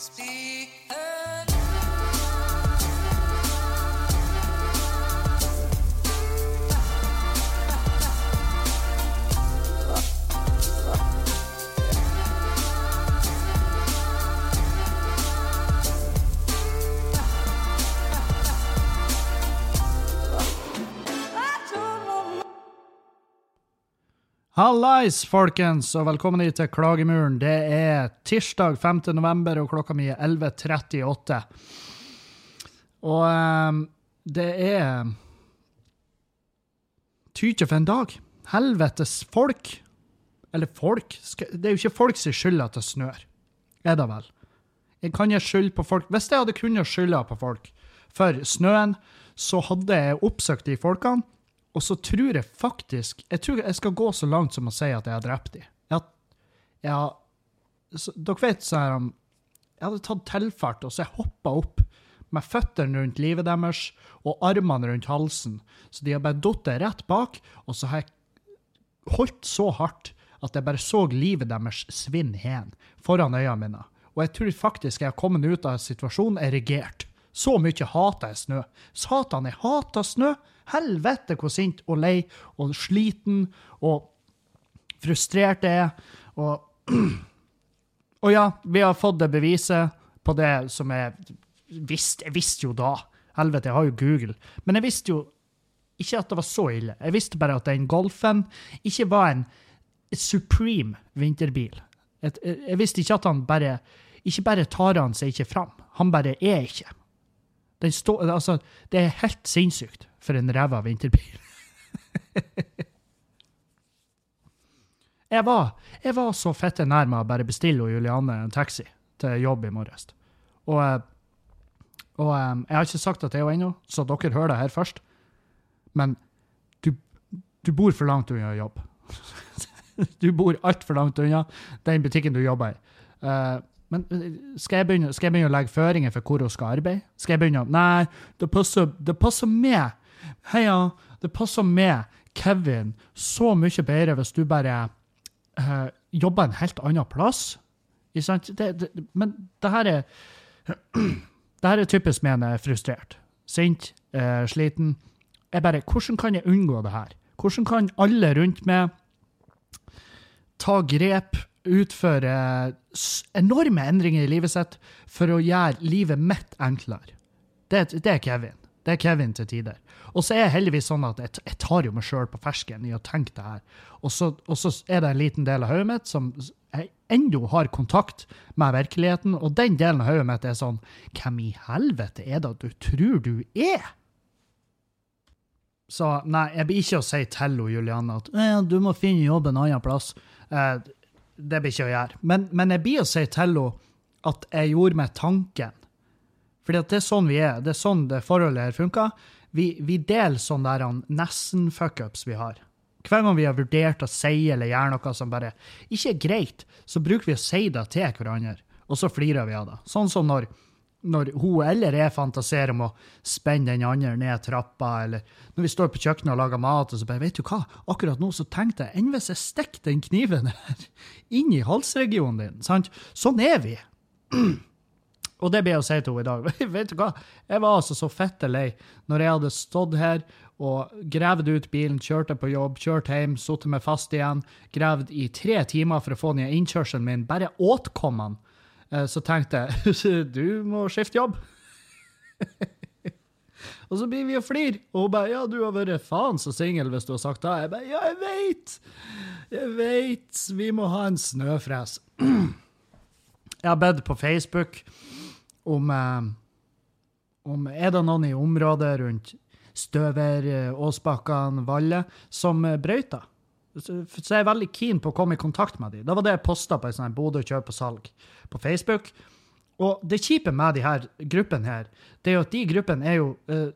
Speak. Hallais, folkens, og velkommen hit til Klagemuren. Det er tirsdag 5. november, og klokka mi er 11.38. Og um, det er Tykje for en dag. Helvetes folk. Eller folk Det er jo ikke folk sin skyld at det snør. Er det vel? Jeg kan jeg skylde på folk Hvis jeg hadde kunnet skylde på folk for snøen, så hadde jeg oppsøkt de folkene og så tror jeg faktisk Jeg tror jeg skal gå så langt som å si at jeg har drept dem. Jeg, jeg, dere vet så her Jeg hadde tatt tilfart, og så jeg hoppa opp med føttene rundt livet deres og armene rundt halsen. Så de har bare falt rett bak, og så har jeg holdt så hardt at jeg bare så livet deres svinne hen foran øynene mine. Og jeg tror faktisk jeg har kommet ut av situasjonen erigert. Så mye hater jeg snø. Satan, jeg hater snø! Helvete hvor sint og lei og sliten og frustrert jeg er. Og, og ja, vi har fått det beviset på det som jeg visste. Jeg visste jo da. Helvete, jeg har jo Google. Men jeg visste jo ikke at det var så ille. Jeg visste bare at den Golfen ikke var en supreme vinterbil. Jeg, visste ikke at han bare Ikke bare tar han seg ikke fram, han bare er ikke. Stå, altså, det er helt sinnssykt for en ræva vinterbil. jeg, var, jeg var så fette nær meg å bare bestille Juliane en taxi til jobb i morges. Og, eh, og eh, jeg har ikke sagt det er ennå, så dere hører det her først. Men du, du bor for langt unna jobb. du bor altfor langt unna den butikken du jobber i. Uh, men skal jeg, begynne, skal jeg, begynne, å legge føringer for hvor hun skal arbeide? Skal jeg begynne å Nei, det passer, det passer med Heia, det passer med Kevin så mye bedre hvis du bare uh, jobber en helt annen plass. Det, det, men det her er det her er typisk med en er frustrert, sint, uh, sliten. Jeg bare, Hvordan kan jeg unngå det her? Hvordan kan alle rundt meg ta grep, utføre enorme endringer i livet sitt for å gjøre livet mitt enklere? Det, det er Kevin. Det er Kevin til tider. Og så er det heldigvis sånn at jeg, jeg tar jo meg sjøl på fersken i å tenke det her. Og så, og så er det en liten del av hodet mitt som ennå har kontakt med virkeligheten, og den delen av hodet mitt er sånn Hvem i helvete er det du tror du er? Så nei, jeg blir ikke å si til Julianne at du må finne jobb en annen plass. Eh, det blir ikke å gjøre. Men, men jeg blir å si til henne at jeg gjorde meg tanken. Fordi det er sånn vi er. Det er sånn det forholdet her funker vi, vi deler sånne nesten-fuckups vi har. Hver gang vi har vurdert å si eller gjøre noe som bare ikke er greit, så bruker vi å si det til hverandre, og så flirer vi av det. Sånn som når, når hun eller jeg fantaserer om å spenne den andre ned trappa, eller når vi står på kjøkkenet og lager mat, og så bare Vet du hva, akkurat nå så tenkte jeg enn hvis jeg stikker den kniven her inn i halsregionen din? Sant? Sånn er vi. Og det blir jeg å si til henne i dag. Vet du hva? Jeg var altså så fette lei når jeg hadde stått her og gravd ut bilen, kjørte på jobb, kjørt hjem, sittet meg fast igjen, gravd i tre timer for å få ned innkjørselen min, bare åtkom han. Eh, så tenkte jeg du må skifte jobb. og så blir vi og flir. Og hun bare ja, du har vært faen så singel hvis du har sagt det. Jeg bare ja, jeg veit. Jeg veit. Vi må ha en snøfres. jeg har bedt på Facebook om, eh, om Er det noen i området rundt Støver, eh, Åsbakkene, Valle som eh, brøyter? Så jeg er veldig keen på å komme i kontakt med dem. Det var det jeg posta på en sånn Bodø kjøp og salg på Facebook. Og det kjipe med de her gruppene her, det er jo at de gruppene er jo uh,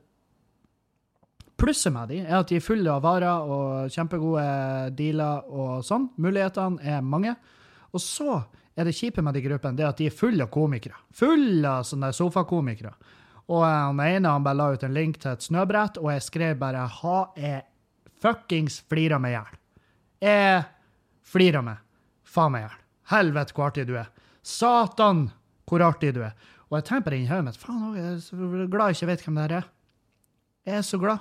Plusset med de er at de er fulle av varer og kjempegode dealer og sånn. Mulighetene er mange. Og så er det kjipe med de gruppene, er at de er fulle av komikere. Fulle av sånne sofakomikere. Og han ene han bare la ut en link til et snøbrett, og jeg skrev bare 'ha jeg fuckings flira meg i hjel'. Jeg flira meg faen meg i hjel. Helvete hvor artig du er. Satan hvor artig du er. Og jeg tenker det inni hodet mitt. Faen, jeg er så glad jeg ikke vet hvem det her er. Jeg er så glad.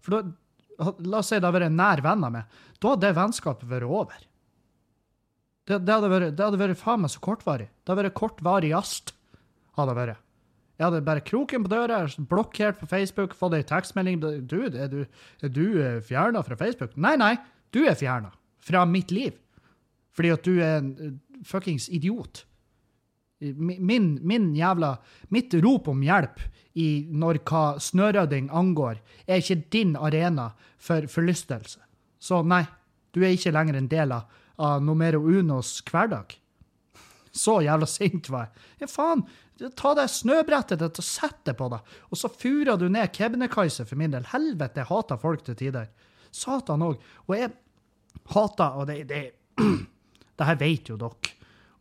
For da, La oss si det hadde vært en nær venn av meg. Da hadde det vennskapet vært over. Det, det, hadde vært, det hadde vært faen meg så kortvarig. Det hadde vært kortvarig jazz. Hadde vært. Jeg hadde bare kroken på døra, blokkert på Facebook, fått ei tekstmelding. Dude, er du, er du fjerna fra Facebook? Nei, nei, du er fjerna fra mitt liv. Fordi at du er en fuckings idiot. Min, min jævla Mitt rop om hjelp i når hva snørydding angår, er ikke din arena for forlystelse. Så nei, du er ikke lenger en del av, av Numero Unos hverdag. Så jævla sint var jeg. Ja, faen, ta det snøbrettet ditt og sett det på deg, og så furer du ned Kebnekaise for min del. Helvete, jeg hater folk til tider. Satan òg. Og jeg hater Og det, det, det her vet jo dere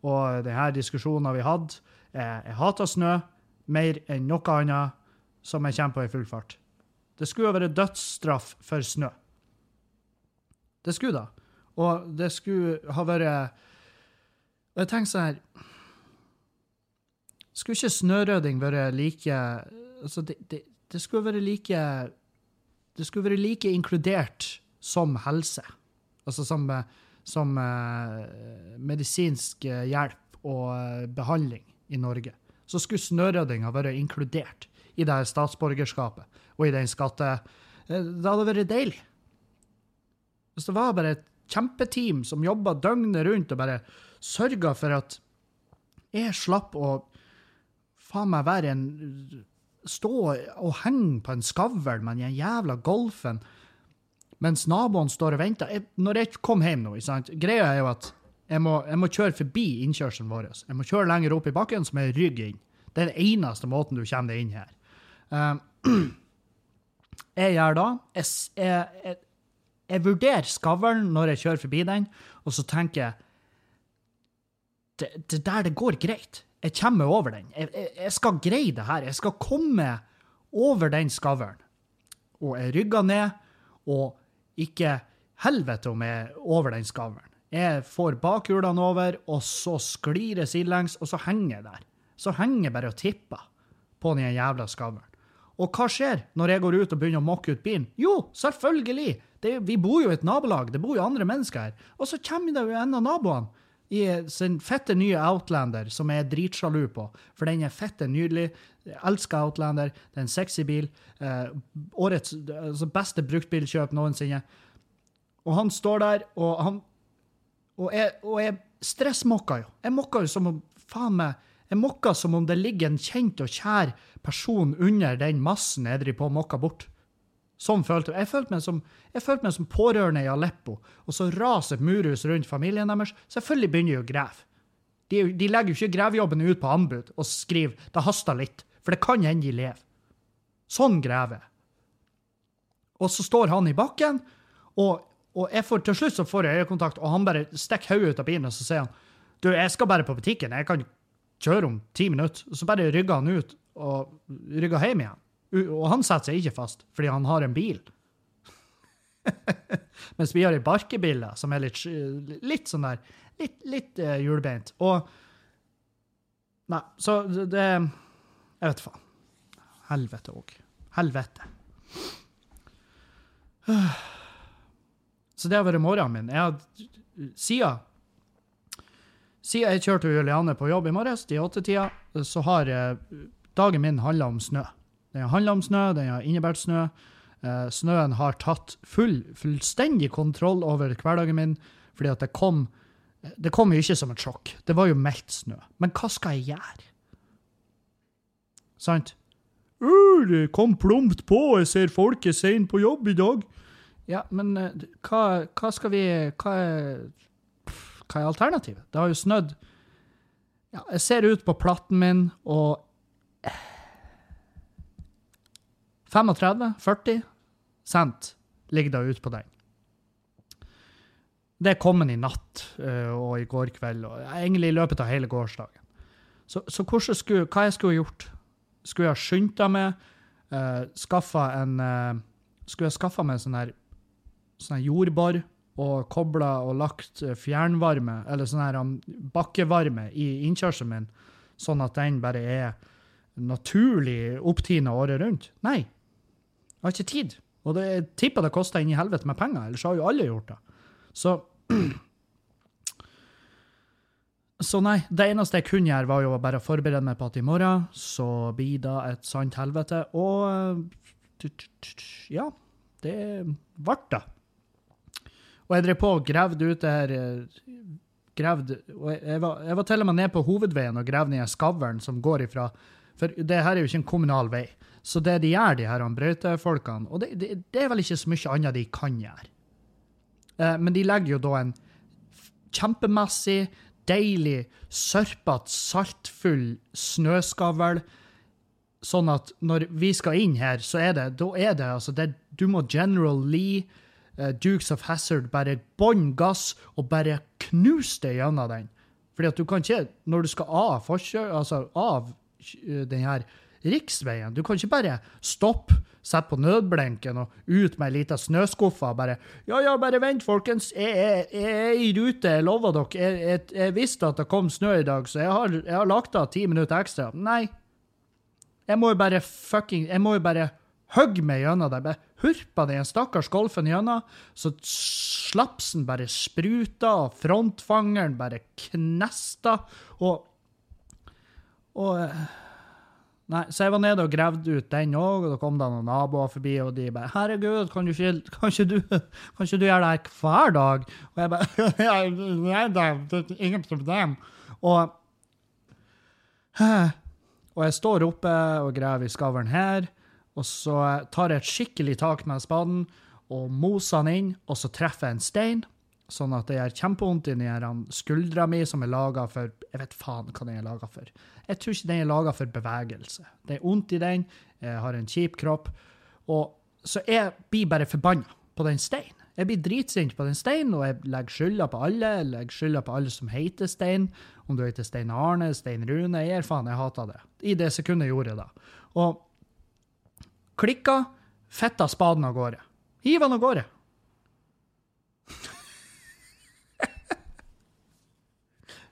og denne diskusjonen vi hadde. Jeg hater snø mer enn noe annet som jeg kommer på i full fart. Det skulle jo være dødsstraff for snø. Det skulle da. Og det skulle ha vært Og jeg tenker sånn her Skulle ikke snørødding være like Altså, det, det, det skulle være like Det skulle være like inkludert som helse. Altså som som uh, medisinsk eh, hjelp og eh, behandling i Norge, så skulle snøryddinga vært inkludert i det statsborgerskapet og i den skatte... Det hadde vært deilig. Hvis det var bare et kjempeteam som jobba døgnet rundt og bare sørga for at jeg slapp å faen meg være en Stå og henge på en skavl med den jævla golfen mens naboen står og venter. Jeg, når jeg kom hjem nå, greia er jo at jeg må, jeg må, kjøre forbi innkjørselen vår. Jeg må kjøre lenger opp i bakken, så må jeg inn. Det er den eneste måten du kommer deg inn her. Um, jeg gjør da Jeg, jeg, jeg vurderer skavlen når jeg kjører forbi den, og så tenker jeg det, det der det går greit. Jeg kommer over den. Jeg, jeg, skal greie det her. Jeg skal komme over den skavlen. Og jeg rygger ned, og ikke helvete om jeg er over den skavlen. Jeg får bakhjulene over, og så sklir jeg sidelengs, og så henger jeg der. Så henger jeg bare og tipper på den jævla skavlen. Og hva skjer når jeg går ut og begynner å mokke ut bilen? Jo, selvfølgelig! Det, vi bor jo i et nabolag, det bor jo andre mennesker her. Og så kommer det jo en av naboene i sin fette nye Outlander, som jeg er dritsjalu på, for den er fette nydelig. Jeg elsker Outlander. Det er en sexy bil. Eh, årets altså beste bruktbilkjøp noensinne. Og han står der, og han Og jeg, og jeg stressmokka jo. Jeg mokka jo som om Faen meg. Jeg mokka som om det ligger en kjent og kjær person under den massen jeg driver på å mokker bort. Sånn følte jeg. Jeg følte meg som, jeg følte meg som pårørende i Aleppo, og så raser murhus rundt familien deres. Selvfølgelig begynner de å grave. De, de legger jo ikke grevejobben ut på anbud og skriver 'det haster litt'. For det kan hende de lever. Sånn graver Og så står han i bakken, og, og får, til slutt så får jeg øyekontakt, og han bare stikker hodet ut av bilen og så sier han, du, jeg skal bare på butikken, jeg kan kjøre om ti minutter. Og så bare rygger han ut og rygger hjem igjen. Og han setter seg ikke fast, fordi han har en bil. Mens vi har ei barkebille som er litt, litt sånn der Litt, litt uh. Og Nei, så det jeg vet faen. Helvete òg. Helvete. Så det har vært morgenen min. Jeg har, siden, siden jeg kjørte Juliane på jobb i morges, i åttetida, så har eh, dagen min handla om snø. Den har handla om snø, den har innebært snø. Eh, snøen har tatt full, fullstendig kontroll over hverdagen min, fordi at det kom Det kom jo ikke som et sjokk. Det var jo meldt snø. Men hva skal jeg gjøre? Sant? Uh, Det kom plumpt på, jeg ser folk er seine på jobb i dag. Ja, men eh, hva, hva skal vi hva er, hva er alternativet? Det har jo snødd ja, Jeg ser ut på platten min, og 35-40 cent ligger det ute på den. Det kom den i natt uh, og i går kveld, og egentlig i løpet av hele gårsdagen. Så, så skulle, hva jeg skulle gjort? skulle jeg skyndt meg, uh, skaffa en uh, Skulle jeg skaffa meg sånn her sånn jordbor og kobla og lagt fjernvarme, eller sånn her um, bakkevarme, i innkjørselen min, sånn at den bare er naturlig opptina året rundt. Nei. Jeg har ikke tid. Og det, jeg tipper det koster inn i helvete med penger, ellers har jo alle gjort det. Så Så nei, det eneste jeg kunne gjøre, var jo bare å forberede meg på at i morgen så blir det et sant helvete. Og ja, det ble det. Og jeg drev på og gravde ut det her gravd, og jeg var, jeg var til og med nede på hovedveien og gravde ned skavlen som går ifra For det her er jo ikke en kommunal vei. Så det de gjør, de her brøytefolkene Og det, det, det, er vel ikke så mye annet de kan gjøre. Eh, men de legger jo da en kjempemessig deilig, sørpete, saltfull snøskavl. Sånn at når vi skal inn her, så er det Da er det altså det, Du må General Lee, eh, Dukes of Hazard, bare bånn gass og bare knuse det gjennom den. Fordi at du kan ikke Når du skal av forskjell, altså av den her riksveien. Du kan ikke bare stoppe, sette på nødblinken og ut med ei lita snøskuffe og bare Ja, ja, bare vent, folkens. Jeg er i rute, jeg lover dere. Jeg, jeg, jeg, visste at det kom snø i dag, så jeg har, jeg har lagt av ti minutter ekstra. Nei. Jeg må jo bare fucking Jeg må jo bare hogge meg gjennom det. Bare hurpa den stakkars golfen gjennom, så slapsen bare spruta, og frontfangeren bare knesta, og Og Nei, så jeg var nede og gravde ut den òg, og da kom det noen naboer forbi, og de bare 'Herregud, kan, ikke, kan, ikke du, kan ikke du gjøre det her hver dag?' Og jeg bare Nei da, det er ingen problem. Og Og jeg står oppe og graver i skavlen her, og så tar jeg et skikkelig tak med spaden og moser den inn, og så treffer jeg en stein. Sånn at det gjør kjempevondt i skuldra mi, som er laga for Jeg vet faen hva den er laga for. Jeg tror ikke den er laga for bevegelse. Det er vondt i den, jeg har en kjip kropp. Og Så jeg blir bare forbanna på den steinen. Jeg blir dritsint på den steinen, og jeg legger skylda på alle. Jeg legger skylda på alle som heter Stein. Om du heter Stein Arne, Stein Rune, jeg gir faen, jeg hater det. I det sekundet jeg gjorde det. Og klikka, fitta spaden av gårde. Hiv den av gårde.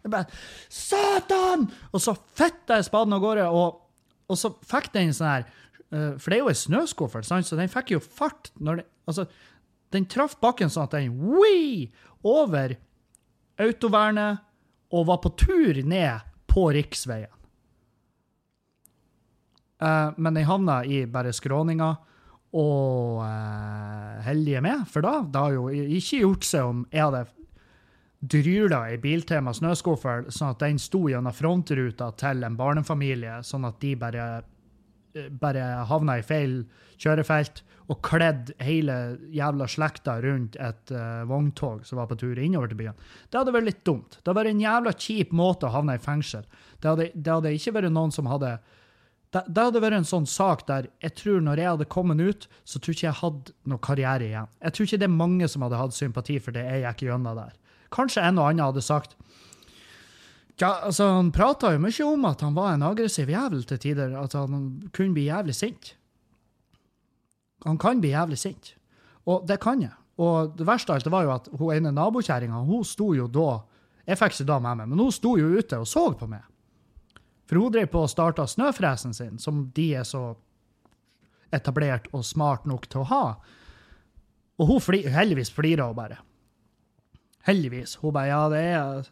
Jeg bare Satan! Og så fetta jeg spaden av gårde, og, og, så fikk den sånn her uh, For det er jo ei snøskuffel, så den fikk jo fart når den Altså, den traff bakken sånn at den wii, over autovernet og var på tur ned på riksveien. Uh, men den havna i bare skråninga, og uh, heldige med, for da, det har jo ikke gjort seg om jeg hadde dryla ei Biltema snøskuffel, sånn at den sto gjennom frontruta til en barnefamilie, sånn at de bare, eh, bare havna i feil kjørefelt og kledd hele jævla slekta rundt et uh, vogntog som var på tur innover til byen. Det hadde vært litt dumt. Det hadde vært en jævla kjip måte å havne i fengsel. Det hadde, det hadde ikke vært noen som hadde det, hadde vært en sånn sak der jeg tror når jeg hadde kommet ut, så tror ikke jeg hadde noe karriere igjen. Jeg tror ikke det er mange som hadde hatt sympati for det jeg gikk gjennom der. Kanskje en og annen hadde sagt ja, altså, Han prata jo mye om at han var en aggressiv jævel til tider. At han kunne bli jævlig sint. Han kan bli jævlig sint. Og det kan jeg. Og det verste av alt var jo at hun ene nabokjerringa hun sto jo da Jeg fikk ikke da med meg, men hun sto jo ute og så på meg. For hun drev på å starte snøfresen sin, som de er så etablert og smart nok til å ha. Og hun fli, heldigvis flirer hun bare. Heldigvis. Hun bare Ja, det er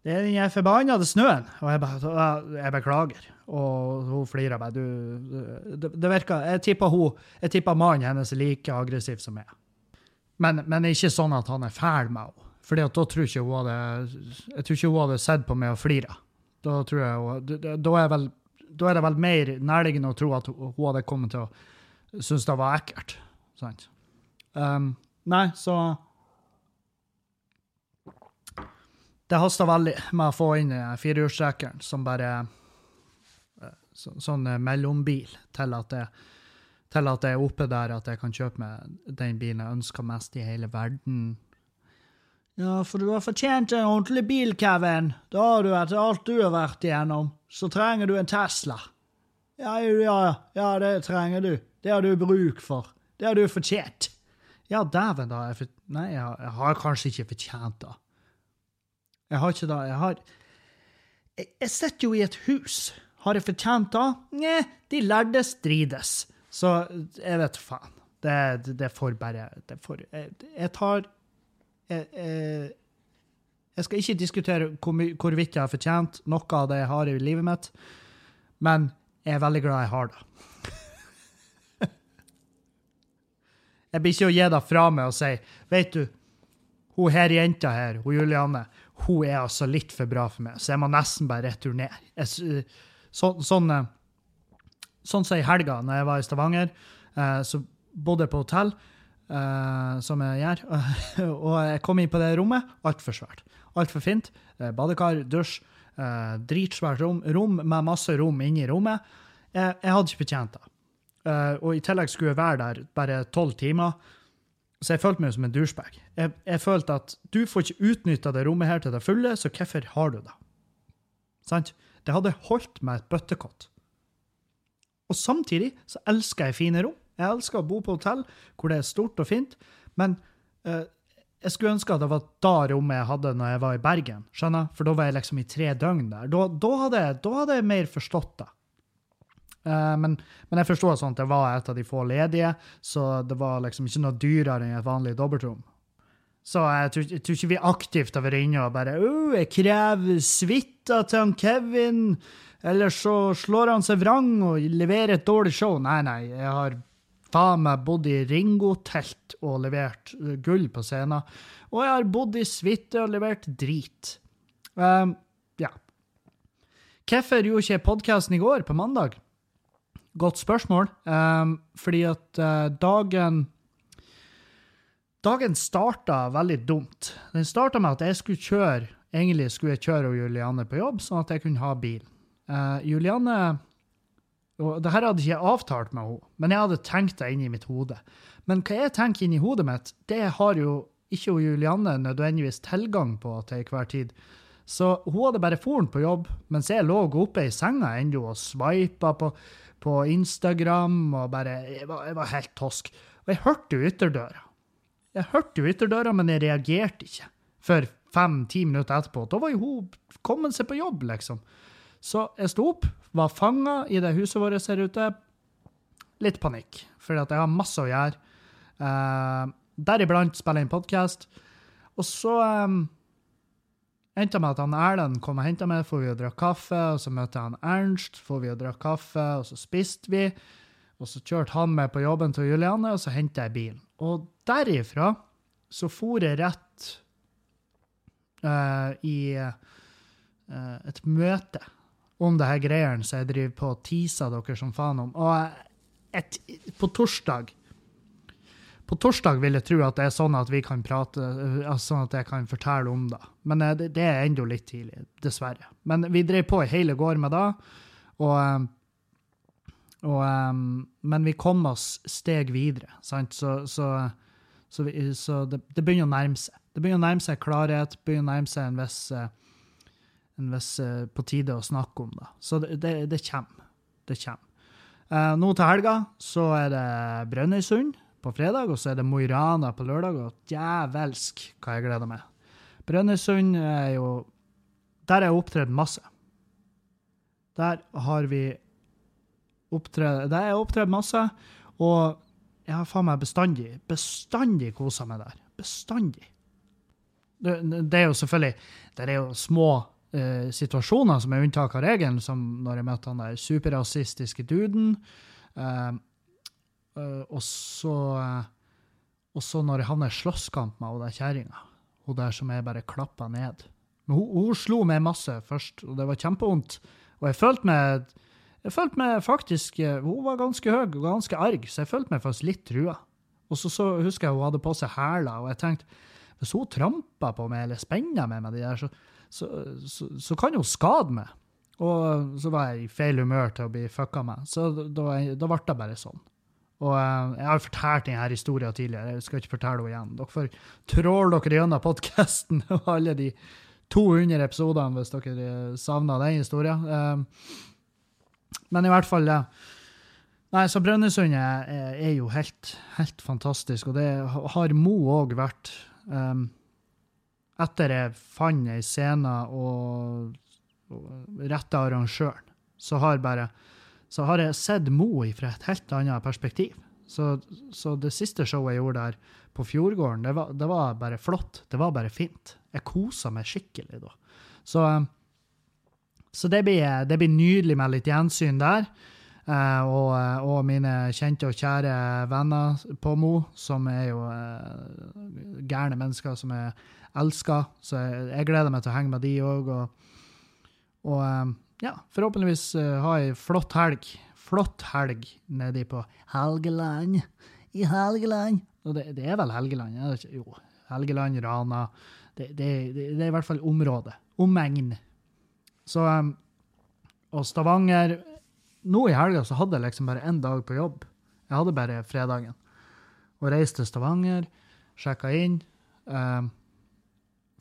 det er den forbannede snøen. Og jeg bare Jeg beklager. Og hun flirer bare. Du Det, det virker Jeg tipper hun Jeg tipper mannen hennes er like aggressiv som meg. Men, men ikke sånn at han er fæl med henne. For da tror ikke hun hadde Jeg tror ikke hun hadde sett på meg og flira. Da tror jeg Da er, vel, da er det vel mer nærliggende å tro at hun hadde kommet til å synes det var ekkelt. Sant? Um, nei, så det haster veldig med å få inn firehjulstrekkeren som bare eh, så, sånn eh, mellombil til at, det, til at jeg er oppe der at jeg kan kjøpe meg den bilen jeg ønsker mest i hele verden. Ja, for du har fortjent en ordentlig bil, Kevin. Da har du etter alt du har vært igjennom. Så trenger du en Tesla. Ja, ja, ja, det trenger du. Det har du bruk for. Det har du fortjent. Ja, dæven, da. Jeg for... Nei, jeg har, jeg har kanskje ikke fortjent det. Jeg har ikke det. Jeg har jeg, jeg sitter jo i et hus. Har jeg fortjent det? Nei, de lærde strides. Så jeg vet faen. Det, det, får bare det får, jeg, jeg tar jeg, jeg, jeg skal ikke diskutere hvor hvorvidt jeg har fortjent noe av det jeg har i livet mitt, men jeg er veldig glad jeg har det. Jeg blir ikke å gi det fra meg og si Vet du, hun her jenta her, hun Julianne, hun er altså litt for bra for meg, så jeg må nesten bare returnere. Jeg, s- så, sånn eh, sånn i helga, når jeg var i Stavanger, eh, så bodde jeg på hotell, eh, som jeg gjør, og jeg kom inn på det rommet, altfor svært. Altfor fint. Eh, badekar, dusj, eh, dritsvært rom, rom med masse rom inni rommet. Jeg, jeg hadde ikke betjent det. Eh, og i tillegg skulle jeg være der bare tolv timer, så jeg følte meg som en douchebag. Jeg, jeg følte at du får ikke utnytta det rommet her til det fulle, så hvorfor har du det? Sant? Det hadde holdt med et bøttekott. Og samtidig så elsker jeg fine rom. Jeg elsker å bo på hotell hvor det er stort og fint, men eh, jeg skulle ønske at det var da rommet jeg hadde når jeg var i Bergen. skjønner? For da var jeg liksom i tre døgn der. Da, da, hadde, jeg, da hadde jeg mer forstått det. Eh, men, men jeg forstår sånn at det var et av de få ledige, så det var liksom ikke noe dyrere enn et vanlig dobbeltrom. Så jeg tror, jeg tror ikke vi aktivt har vært inne og bare oh, jeg krever suita til han Kevin, eller så slår han seg vrang og leverer et dårlig show. Nei, nei, jeg har faen meg bodd i Ringo-telt og levert gull på scenen. Og jeg har bodd i suite og levert drit. Um, ja. Hvorfor gjorde ikke podkasten i går, på mandag? Godt spørsmål. Um, fordi at uh, dagen Dagen starta veldig dumt. Den starta med at jeg skulle kjøre Egentlig skulle jeg kjøre Julianne på jobb, sånn at jeg kunne ha bil. Uh, Julianne og det her hadde ikke jeg avtalt med henne, men jeg hadde tenkt det inni mitt hode. Men hva jeg tenker inni hodet mitt, det har jo ikke Julianne nødvendigvis tilgang på til hver tid. Så hun hadde bare foren på jobb, mens jeg lå oppe i senga ennå og sveipa på, på Instagram og bare jeg var, jeg var helt tosk. Og jeg hørte jo ytterdøra. Jeg hørte jo ytterdøra, men jeg reagerte ikke. Før fem-ti minutter etterpå. Da var jo hun kommet seg på jobb, liksom. Så jeg sto opp, var fanga i det huset vårt her ute. Litt panikk, for jeg har masse å gjøre. Uh, Deriblant spille inn podkast. Og så um, det med at han Erlend kom og henta meg, for vi og drakk kaffe. Og så møtte jeg han Ernst, for vi og drakk kaffe, og så spiste vi. Og så kjørte han meg på jobben til Juliane, og så henta jeg bilen. Og derifra så for jeg rett uh, i uh, et møte om det her greiene som jeg driver på og teaser dere som faen om. Og et, på torsdag På torsdag vil jeg tro at det er sånn at vi kan prate, eh, altså sånn at jeg kan fortelle om det. Men eh, det, er ennå litt tidlig, dessverre. Men vi drev på i hele går med det. Og eh, og, men vi kom oss steg videre, sant? Så, så, så, vi, så det, det begynner å nærme seg. Det begynner å nærme seg klarhet, begynner å nærme seg en viss, en viss på tide å snakke om det. Så det, det, det kommer. Det kommer. Nå til helga så er det Brønnøysund på fredag, og så er det Mo i Rana på lørdag, og djevelsk hva jeg gleder meg. Brønnøysund er jo Der har jeg opptredd masse. Der har vi opptredd Der har jeg opptredd masse, og jeg har faen meg bestandig, bestandig kosa meg der. Bestandig. Det, er jo selvfølgelig Det er jo små eh, situasjoner som er unntak av regelen, som når jeg møtte han der superrasistiske duden. Eh, og så eh, Og så når jeg havner i slåsskamp med hun der kjerringa. Hun der som jeg bare klappa ned. Men hun, hun slo meg masse først, og det var kjempevondt. Og jeg følte meg jeg følte meg faktisk eh, Hun var ganske høy og ganske arg, så jeg følte meg faktisk litt trua. Og så, så husker jeg hun hadde på seg hæler, og jeg tenkte hvis hun trampa på meg eller spenna meg med de der, så, så, så, så kan hun skade meg. Og så var jeg i feil humør til å bli fucka med, så da, da ble det bare sånn. Og eh, jeg har fortalt denne historien tidligere, jeg skal ikke fortelle henne igjen. Dere får tråle dere gjennom podkasten og alle de 200 episodene hvis dere savner den historien. Eh, men i hvert fall. Nei, så Brønnøysund er, jo helt, helt fantastisk, og det har Mo òg vært. Etter jeg fant ei scene og rette arrangøren, så har, bare, så har jeg sett Mo fra et helt annet perspektiv. Så, så, det siste showet jeg gjorde der på Fjordgården, det var, det var bare flott. Det var bare fint. Jeg kosa meg skikkelig da. Så, så det, blir, det, blir, nydelig med litt gjensyn der. Eh, og, og, mine kjente og kjære venner på Mo, som er jo eh, gærne mennesker som jeg elsker. Så jeg, jeg, gleder meg til å henge med de òg. Og, og uh, ja, forhåpentligvis ha ei flott helg flott helg nedi på Helgeland. I Helgeland. Og det, det er vel Helgeland? Er? Jo. Helgeland, Rana. Det, det, det, er i hvert fall området. Omegn. Så um, Og Stavanger Nå i helga så hadde jeg liksom bare én dag på jobb. Jeg hadde bare fredagen. Og reiste til Stavanger, sjekka inn. Um,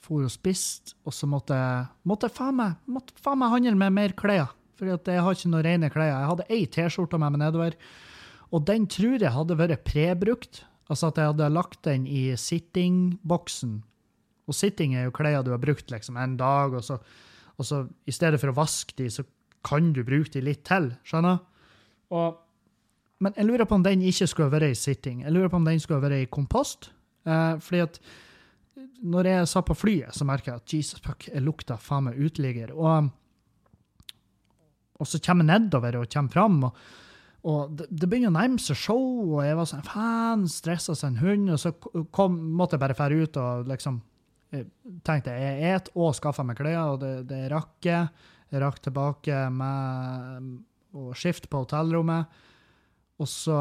for og spiste, og så måtte jeg faen meg handle med mer klær. For jeg har ikke noen rene klær. Jeg hadde ei T-skjorte med meg nedover, og den tror jeg hadde vært prebrukt. Altså at jeg hadde lagt den i sitting-boksen. Og sitting er jo klær du har brukt liksom en dag, og så, og så i stedet for å vaske de, så kan du bruke de litt til. Skjønner? Og, men jeg lurer på om den ikke skulle vært i sitting. Jeg lurer på om den skulle vært i kompost. Eh, fordi at når jeg sa på flyet, så merka jeg at Jesus fuck, jeg lukta faen meg uteligger. Og og så kommer jeg nedover og kommer fram. og, og det, det, begynner å nærme seg show, og jeg var sånn faen, stressa som en hund. Og så kom, måtte jeg bare fære ut og liksom jeg tenkte jeg et og skaffa meg klær, og det, det rakk jeg. Jeg rakk tilbake med å skifte på hotellrommet. Og så,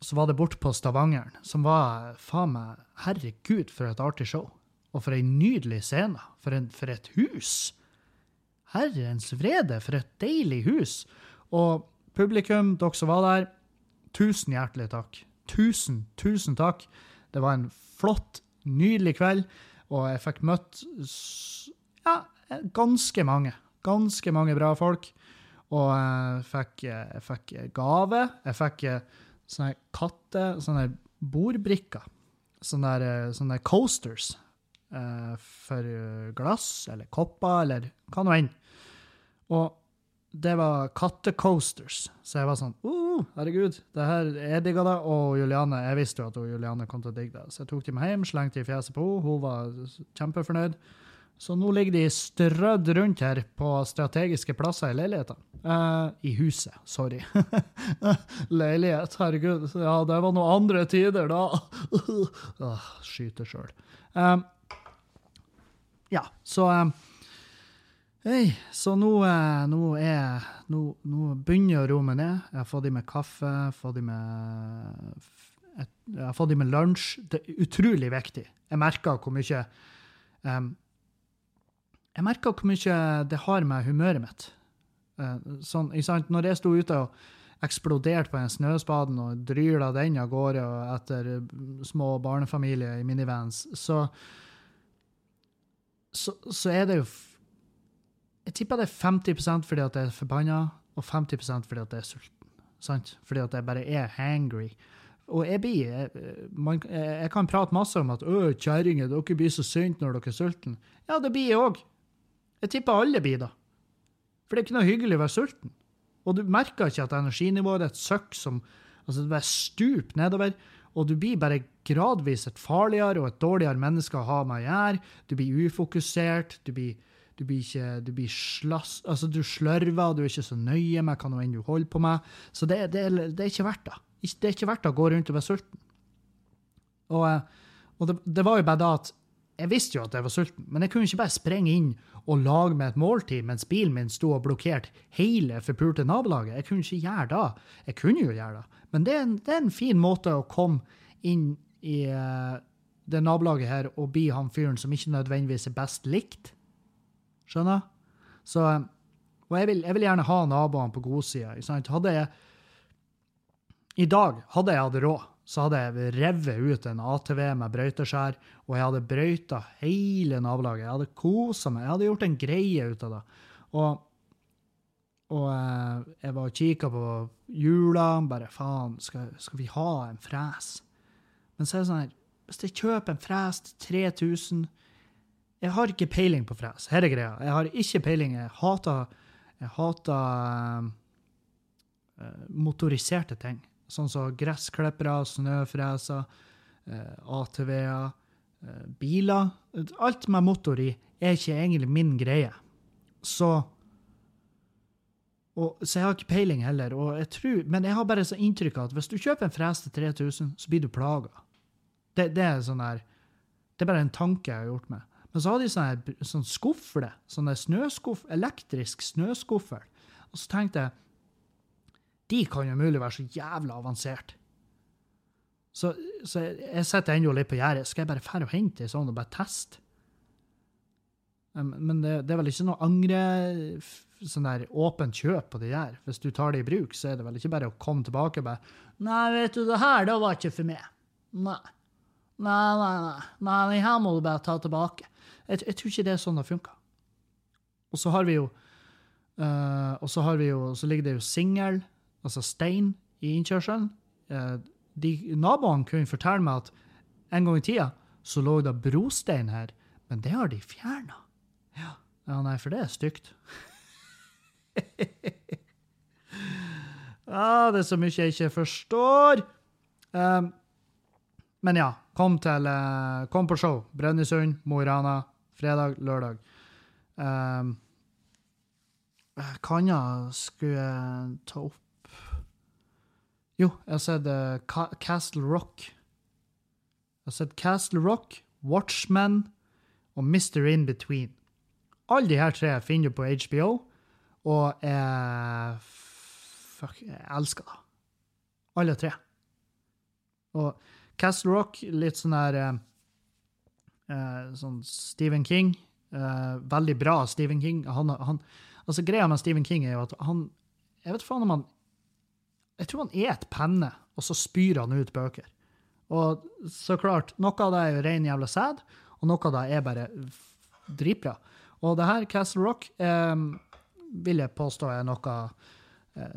så var det bort på Stavangeren, som var faen meg Herregud, for et artig show. Og for ei nydelig scene. For, en, for et hus! Herrens vrede, for et deilig hus! Og publikum, dere som var der, tusen hjertelig takk. Tusen, tusen takk. Det var en flott, nydelig kveld, og jeg fikk møtt ja, ganske mange. Ganske mange bra folk. Og jeg fikk, jeg fikk gave. Jeg fikk sånne katte... Sånne bordbrikker. Sånne, der, sånne coasters eh, for glass eller kopper eller hva nå enn. Og det var kattecoasters. Så jeg var sånn uh, herregud, det her jeg digga det. Og Juliane, jeg visste jo at Juliane kom til å digge det. Så jeg tok dem hjem, slengte i fjeset på henne. Hun var kjempefornøyd. Så nå ligger de strødd rundt her på strategiske plasser i leiligheten. Uh, I huset, sorry. Leilighet, herregud. Ja, det var noen andre tider, da. uh, Skyter sjøl. Um, ja, så um, Hei, så nå, eh, nå, er, nå, nå begynner meg ned. Jeg har fått i meg kaffe, fått i meg jeg har fått i meg lunsj. Det er utrolig viktig. Jeg merker hvor mye um, Jeg merker hvor mye det har med humøret mitt. Uh, sånn, Når jeg sto ute og eksploderte på en snøspaden og dryla den av gårde etter små barnefamilier i minivans, så, så, så er det jo jeg tipper det er 50% fordi at jeg er forbanna, og 50% fordi at jeg er sulten. Sant? Fordi at jeg bare er hangry. Og jeg blir jeg, man, jeg kan prate masse om at 'Å, kjerringer, dere blir så sinte når dere er sultne'. Ja, det blir jeg òg. Jeg tipper alle blir det. For det er ikke noe hyggelig å være sulten. Og du merker ikke at energinivået ditt søkker som Altså, det er stup nedover. Og du blir bare gradvis et farligere og et dårligere menneske å ha med å gjøre. Du blir ufokusert. Du blir du blir ikke du blir slass, altså du slørver, du er ikke så nøye med hva enn du holder på med. Så det, det, det, er ikke verdt det. Det er ikke verdt å gå rundt og være sulten. Og, eh, og det, det, var jo bare da at jeg visste jo at jeg var sulten, men jeg kunne ikke bare sprenge inn og lage meg et måltid mens bilen min sto og blokkerte hele forpulte nabolaget. Jeg kunne ikke gjøre det. Jeg kunne jo gjøre det, men det er en, det er en fin måte å komme inn i uh, det nabolaget her og bli han fyren som ikke nødvendigvis er best likt. Skjønner? Så, og jeg vil, jeg vil gjerne ha naboene på godsida. Hadde jeg I dag, hadde jeg hatt råd, så hadde jeg revet ut en ATV med brøyteskjær, og jeg hadde brøyta hele nabolaget. Jeg hadde kosa meg. Jeg hadde gjort en greie ut av det. Og, og eh, jeg var og kikka på hjula. Bare faen, skal, skal, vi ha en fres? Men så er det sånn her Hvis jeg kjøper en fres til 3000 Jeg har ikke peiling på fres. Her er greia. Jeg har ikke peiling. Jeg hater, jeg hater uh, motoriserte ting. Sånn som gressklippere, snøfreser, uh, ATV-er, uh, biler. Alt med motor i er ikke egentlig min greie. Så og, så jeg har ikke peiling heller. Jeg tror, men jeg har bare så inntrykk av at hvis du kjøper en fres til 3000, så blir du plaga. Det, det, er sånn der, det er bare en tanke jeg har gjort meg. Men så har de sånn, skuffle, skufle, sånn snøskuff, elektrisk snøskuffel. Og så tenkte jeg de kan jo mulig være så jævla avansert. Så, så jeg, sitter ennå litt på gjerdet. Skal jeg bare dra og hente ei sånn og bare teste? Men det, det, er vel ikke noe angre sånn der åpent kjøp på de der. Hvis du tar det i bruk, så er det vel ikke bare å komme tilbake og bare 'Nei, vet du, det her, det var ikke for meg.' Nei. Nei, nei, nei. Nei, den her må du bare ta tilbake. Jeg, jeg tror ikke det er sånn det funker. Og så har vi jo uh, Og så har vi jo, så ligger det jo singel, altså stein, i innkjørselen. Uh, de, naboene kunne fortelle meg at en gang i tida så lå det brostein her, men det har de fjerna. Ja. ja, nei, for det er stygt. ah, det er så mye jeg ikke forstår. Um, men ja, kom, til, uh, kom på show. Brønnøysund, Mo i Rana. Fredag, lørdag. Um, kan jeg skulle ta opp Jo, jeg har sett uh, Castle Rock. Jeg har sett Castle Rock, Watchmen og Mr. In Between. Alle de her tre finner du på HBO, og jeg, fuck, jeg elsker det. Alle tre. Og Castle Rock, litt sånn her uh, sånn Stephen King. Uh, veldig bra Stephen King. Han, han, altså Greia med Stephen King er jo at han Jeg vet faen om han Jeg tror han et penne, og så spyr han ut bøker. Og så klart, noe av det er jo ren jævla sæd, og noe av det er bare dritbra. Og det her, Castle Rock, eh, vil jeg påstå er noe,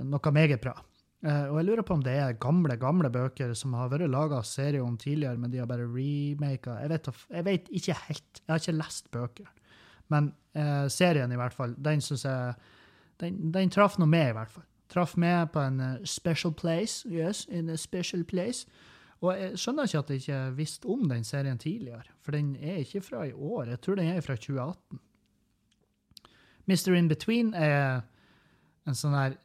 noe meget bra. Uh, og jeg lurer på om det er gamle gamle bøker som har vært laga serie om tidligere, men de har bare remaka. Jeg, jeg, vet ikke helt. Jeg har ikke lest bøker. Men uh, serien, i hvert fall, den syns jeg den, den traff noe med, i hvert fall. Traff med på en uh, special place. Yes, in a special place. Og jeg skjønner ikke at jeg ikke visste om den serien tidligere, for den er ikke fra i år. Jeg tror den er fra 2018. Mr. In Between er en sånn her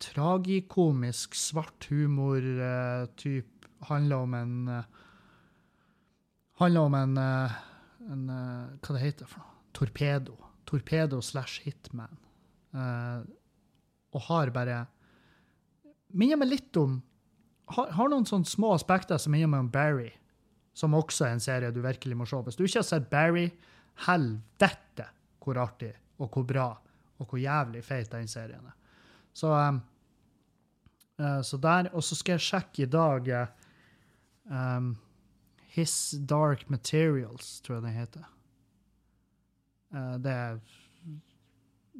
tragikomisk, svart humor-type. Eh, handler om en uh, Handler om en, en Hva det heter for noe? Torpedo. Torpedo slash Hitman. Og har bare Minner meg litt om har, har, noen sånne små aspekter som minner meg om Barry, som også er en serie du virkelig må se. Hvis du ikke har sett Barry, helvete hvor artig og hvor bra og hvor jævlig feit den serien er. Så, um, uh, så der. Og så skal jeg sjekke i dag um, His Dark Materials, tror jeg den heter. Uh, det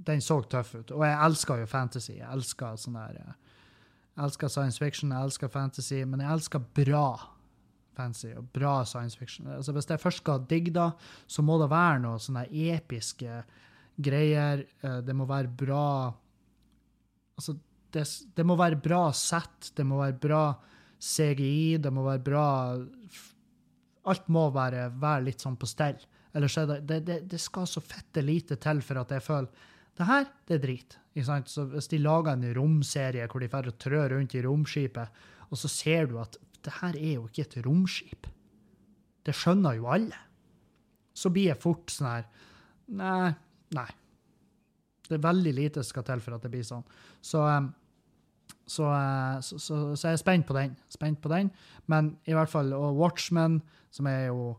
Den så tøff ut. Og jeg elsker jo fantasy. Jeg elsker sånn der Jeg elsker science fiction, jeg elsker fantasy, men jeg elsker bra fantasy og bra science fiction. Altså Hvis jeg først skal digge det, så må det være noe sånne episke greier. Det må være bra Altså, det, det, må være bra sett, det må være bra CGI, det må være bra Alt må være, være litt sånn på stell. Ellers er det, det, det, skal så fette lite til for at jeg føler det her, det er drit. Så Hvis de lager en romserie hvor de og trør rundt i romskipet, og så ser du at det her er jo ikke et romskip. Det skjønner jo alle. Så blir jeg fort sånn her Nei. Nei. Det er veldig lite som skal til for at det blir sånn. Så, så, uh, så, så, så jeg er spent på den. Spent på den. Men i hvert fall, og Watchmen, som er jo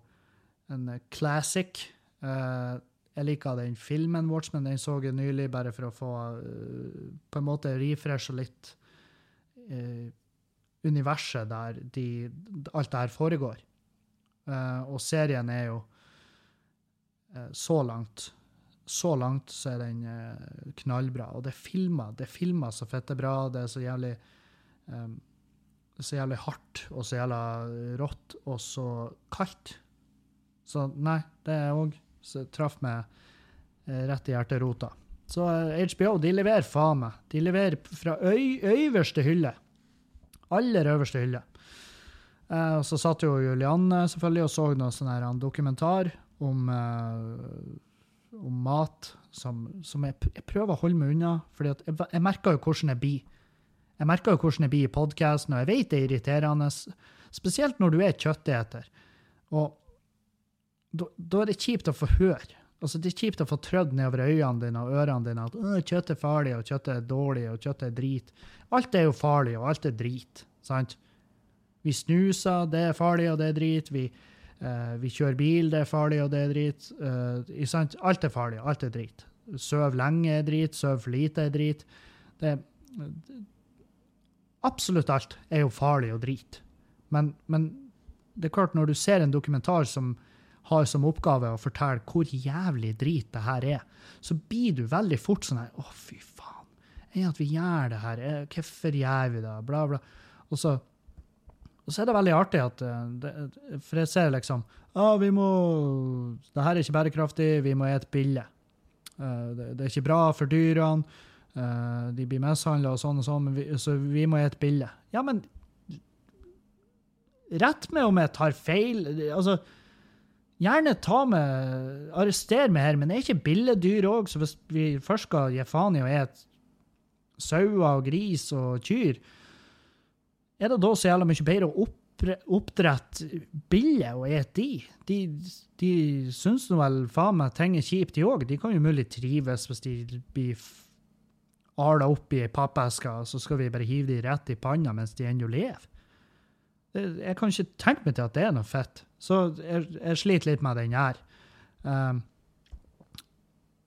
en classic uh, Jeg liker den filmen Watchmen. Den så jeg nylig bare for å få uh, på en måte refreshe litt universet der de, alt det her foregår. og serien er jo så langt så langt så er den knallbra. Og det er filma. Det er filma så fette bra. Det er så jævlig um, så jævlig hardt og så jævla rått og så kaldt. Så nei, det er òg traff meg eh, rett i hjerterota. Så eh, HBO de leverer faen meg. De leverer fra øy, øverste hylle. Aller øverste hylle. Eh, og så satt jo Julianne selvfølgelig og så noe sånn her en dokumentar om, eh, om mat som, som jeg, jeg, prøver å holde meg unna. fordi jeg, jeg merker jo hvordan jeg blir. Jeg merker jo hvordan jeg blir i podkasten, og jeg vet det er irriterende. Spesielt når du er kjøtteter. Og da er det kjipt å få høre. Altså, det er kjipt å få trødd nedover øynene dine og ørene dine at kjøtt er farlig, og kjøtt er dårlig, og kjøtt er drit. Alt er jo farlig, og alt er drit. sant? Vi snuser, det er farlig, og det er drit. Vi, uh, vi kjører bil, det er farlig, og det er drit. Uh, sant? Alt er farlig, alt er drit. Søv lenge er drit, søv lite er drit. Det, absolutt alt er jo farlig og drit. Men, men det er klart, når du ser en dokumentar som har som oppgave å fortelle hvor jævlig drit det her er, så blir du veldig fort sånn her Å, fy faen. Er at vi gjør det her? Hvorfor gjør vi det? Bla, bla. Og så, og så er det veldig artig at eh, det, For jeg ser liksom ah, vi må, Det her er ikke bærekraftig, vi må ete billig. Uh, det, det, er ikke bra for dyrene. De blir mishandla og sånn og sånn, vi, så vi må ete bille. Ja, men Rett med om jeg tar feil. Altså, Gjerne ta med, arrester meg her, men det er ikke billedyr òg, så hvis vi først skal gi faen i å ete sauer og gris og kyr, er det da så jævla mye bedre å oppdrette biller og ete de? De, de syns nå vel faen meg ting er kjipt, de òg. De kan jo mulig trives hvis de blir ala opp i ei pappeske, så skal vi bare hive de rett i panna mens de ennå lever. Jeg kan ikke tenke meg til at det er noe fett. Så jeg, jeg sliter litt med den her. Um,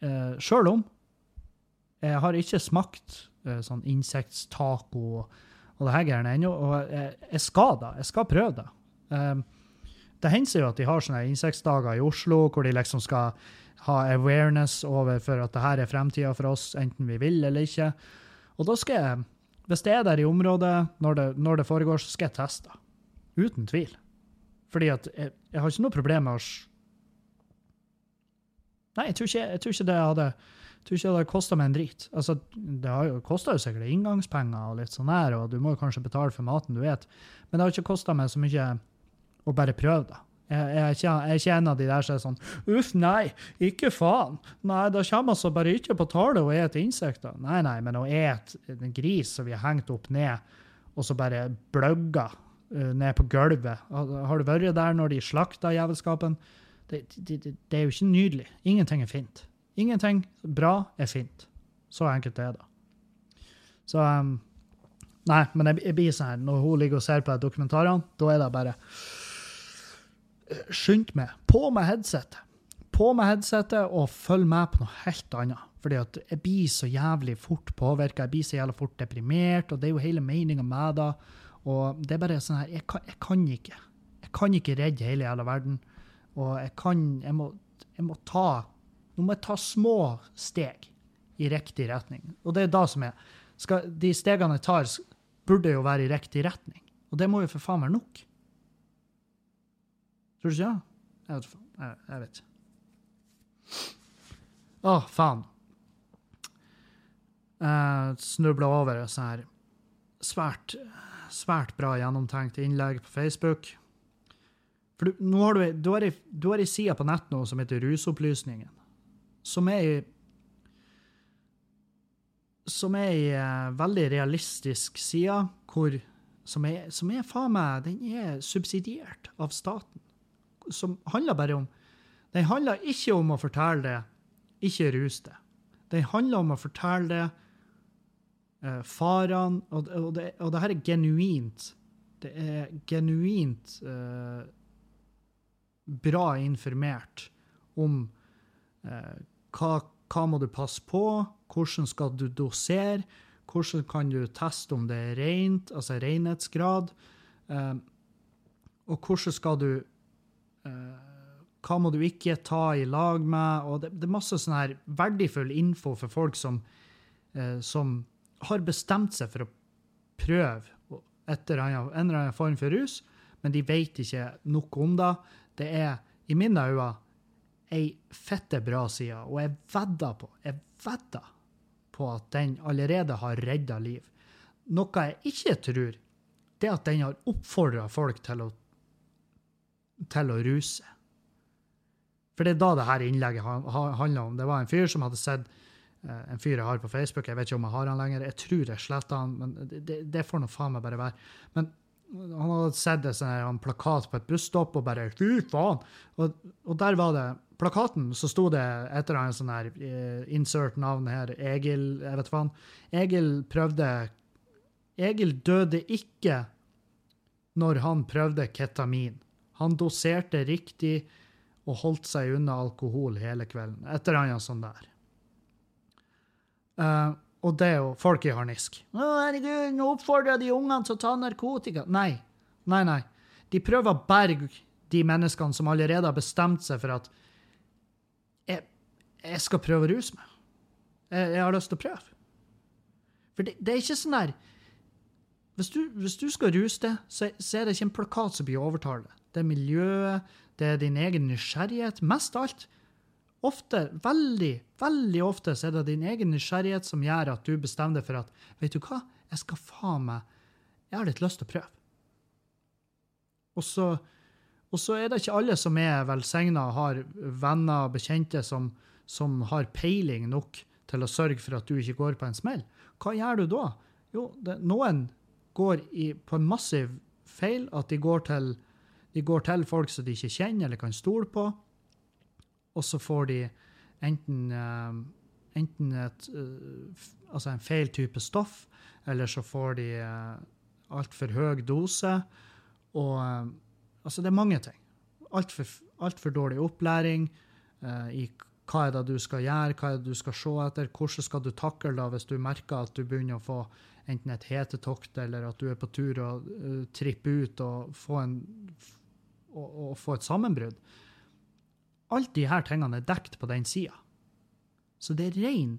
uh, eh, Sjøl om jeg har ikke smakt uh, sånn insekttaco og, og det her greiene ennå, og jeg, jeg, skal da. Jeg skal prøve det. Um, det hender jo at de har sånne insektdager i Oslo hvor de liksom skal ha awareness over for at det her er fremtida for oss, enten vi vil eller ikke. Og da skal jeg, hvis det er der i området når det, når det foregår, så skal jeg teste. Uten tvil. Fordi at jeg, jeg har ikke noe problem med å Nei, jeg tror ikke, jeg tror ikke det hadde jeg hadde kosta meg en drit. Altså, det har jo kosta sikkert inngangspenger og litt sånn her, og du må kanskje betale for maten du vet, men det har ikke kosta meg så mye å bare prøve da. Jeg, jeg, jeg, er ikke, en av de der som er sånn Uff, nei, ikke faen. Nei, da kommer altså bare ikke på tale å spiser insekter. Nei, nei, men å ete en gris som vi har hengt opp ned, og så bare bløgger ned på gulvet. Har du vært der når de slakta jævelskapen? Det, det, det, det, er jo ikke nydelig. Ingenting er fint. Ingenting bra er fint. Så enkelt er det. Så um, Nei, men jeg, jeg, blir sånn når hun ligger og ser på dokumentarene, da er det bare eh, Skynd meg. På med headsetet. På med headsetet og følg med på noe helt annet. Fordi at jeg blir så jævlig fort påvirka, jeg blir så jævlig fort deprimert, og det er jo hele meninga med det. Og det er bare sånn her jeg kan, jeg kan, ikke. Jeg kan ikke redde hele jævla verden. Og jeg kan jeg må, jeg må, ta Nå må jeg ta små steg i riktig retning. Og det er da som er skal, De stegene jeg tar, burde jo være i riktig retning. Og det må jo for faen være nok. Tror du ikke det? Jeg vet ikke. Jeg vet. Å, faen. Jeg snubla over sånn her svært svært bra gjennomtenkt innlegg på Facebook. For du, nå har du, du, du har ei side på nett nå som heter Rusopplysningen, som er ei som er ei uh, veldig realistisk side, hvor, som, er, som er faen meg Den er subsidiert av staten. Som handler bare om Den handler ikke om å fortelle det, ikke rus det. Den handler om å fortelle det eh, farene og, og, det, og, det, her er genuint. Det er genuint uh, bra informert om uh, hva, hva må du passe på, hvordan skal du dosere, hvordan kan du teste om det er rent, altså renhetsgrad, og hvordan skal du hva må du ikke ta i lag med? og Det, det er masse sånn her verdifull info for folk som, eh, som har bestemt seg for å prøve etter en eller annen form for rus, men de vet ikke nok om det. Det er i mine øyne, ei fette bra side, og jeg vedder på, jeg vedder på at den allerede har redda liv. Noe jeg ikke tror, det er at den har oppfordra folk til å, til å ruse. For det er da det her innlegget handler om. Det var en fyr som hadde sett en fyr jeg har på Facebook. Jeg vet ikke om jeg har han lenger. Jeg tror jeg sletta han, men det, det får nå faen meg bare være. Men han hadde sett en plakat på et busstopp og bare Fy faen! Og, og, der var det Plakaten så sto det etter en sånn her uh, insert navn her, Egil Jeg vet faen. Egil prøvde Egil døde ikke når han prøvde ketamin. Han doserte riktig og holdt seg unna alkohol hele kvelden. Et eller annet sånt der. Uh, og det er jo folk i harnisk. 'Å, herregud, nå oppfordrer de ungene til å ta narkotika.' Nei. Nei, nei. De prøver å berge de menneskene som allerede har bestemt seg for at jeg, jeg skal prøve å ruse meg. Jeg, jeg, har lyst til å prøve. For det, det er ikke sånn der hvis du, hvis du, skal ruse deg, så, så, er det ikke en plakat som blir overtalt. Det er miljøet, det er din egen nysgjerrighet. Mest av alt ofte, veldig, veldig ofte så er det din egen nysgjerrighet som gjør at du bestemmer deg for at vet du hva, jeg skal faen meg Jeg har litt lyst til å prøve. Og så, og så er det ikke alle som er velsigna og har venner og bekjente som, som har peiling nok til å sørge for at du ikke går på en smell. Hva gjør du da? Jo, det, noen går i, på en massiv feil, at de går, til, de går til folk som de ikke kjenner eller kan stole på og så får de enten, uh, enten et, uh, altså en feil type stoff, eller så får de uh, altfor høy dose. Og altså, det er mange ting. Altfor alt for dårlig opplæring i hva er det du skal gjøre, hva er det du skal se etter, hvordan skal du takle da hvis du merker at du begynner å få enten et hetetokt, eller at du er på tur å uh, trippe ut og få, en, og, og få et sammenbrudd. Alt de her tingene er dekt på den sida. Så det er ren,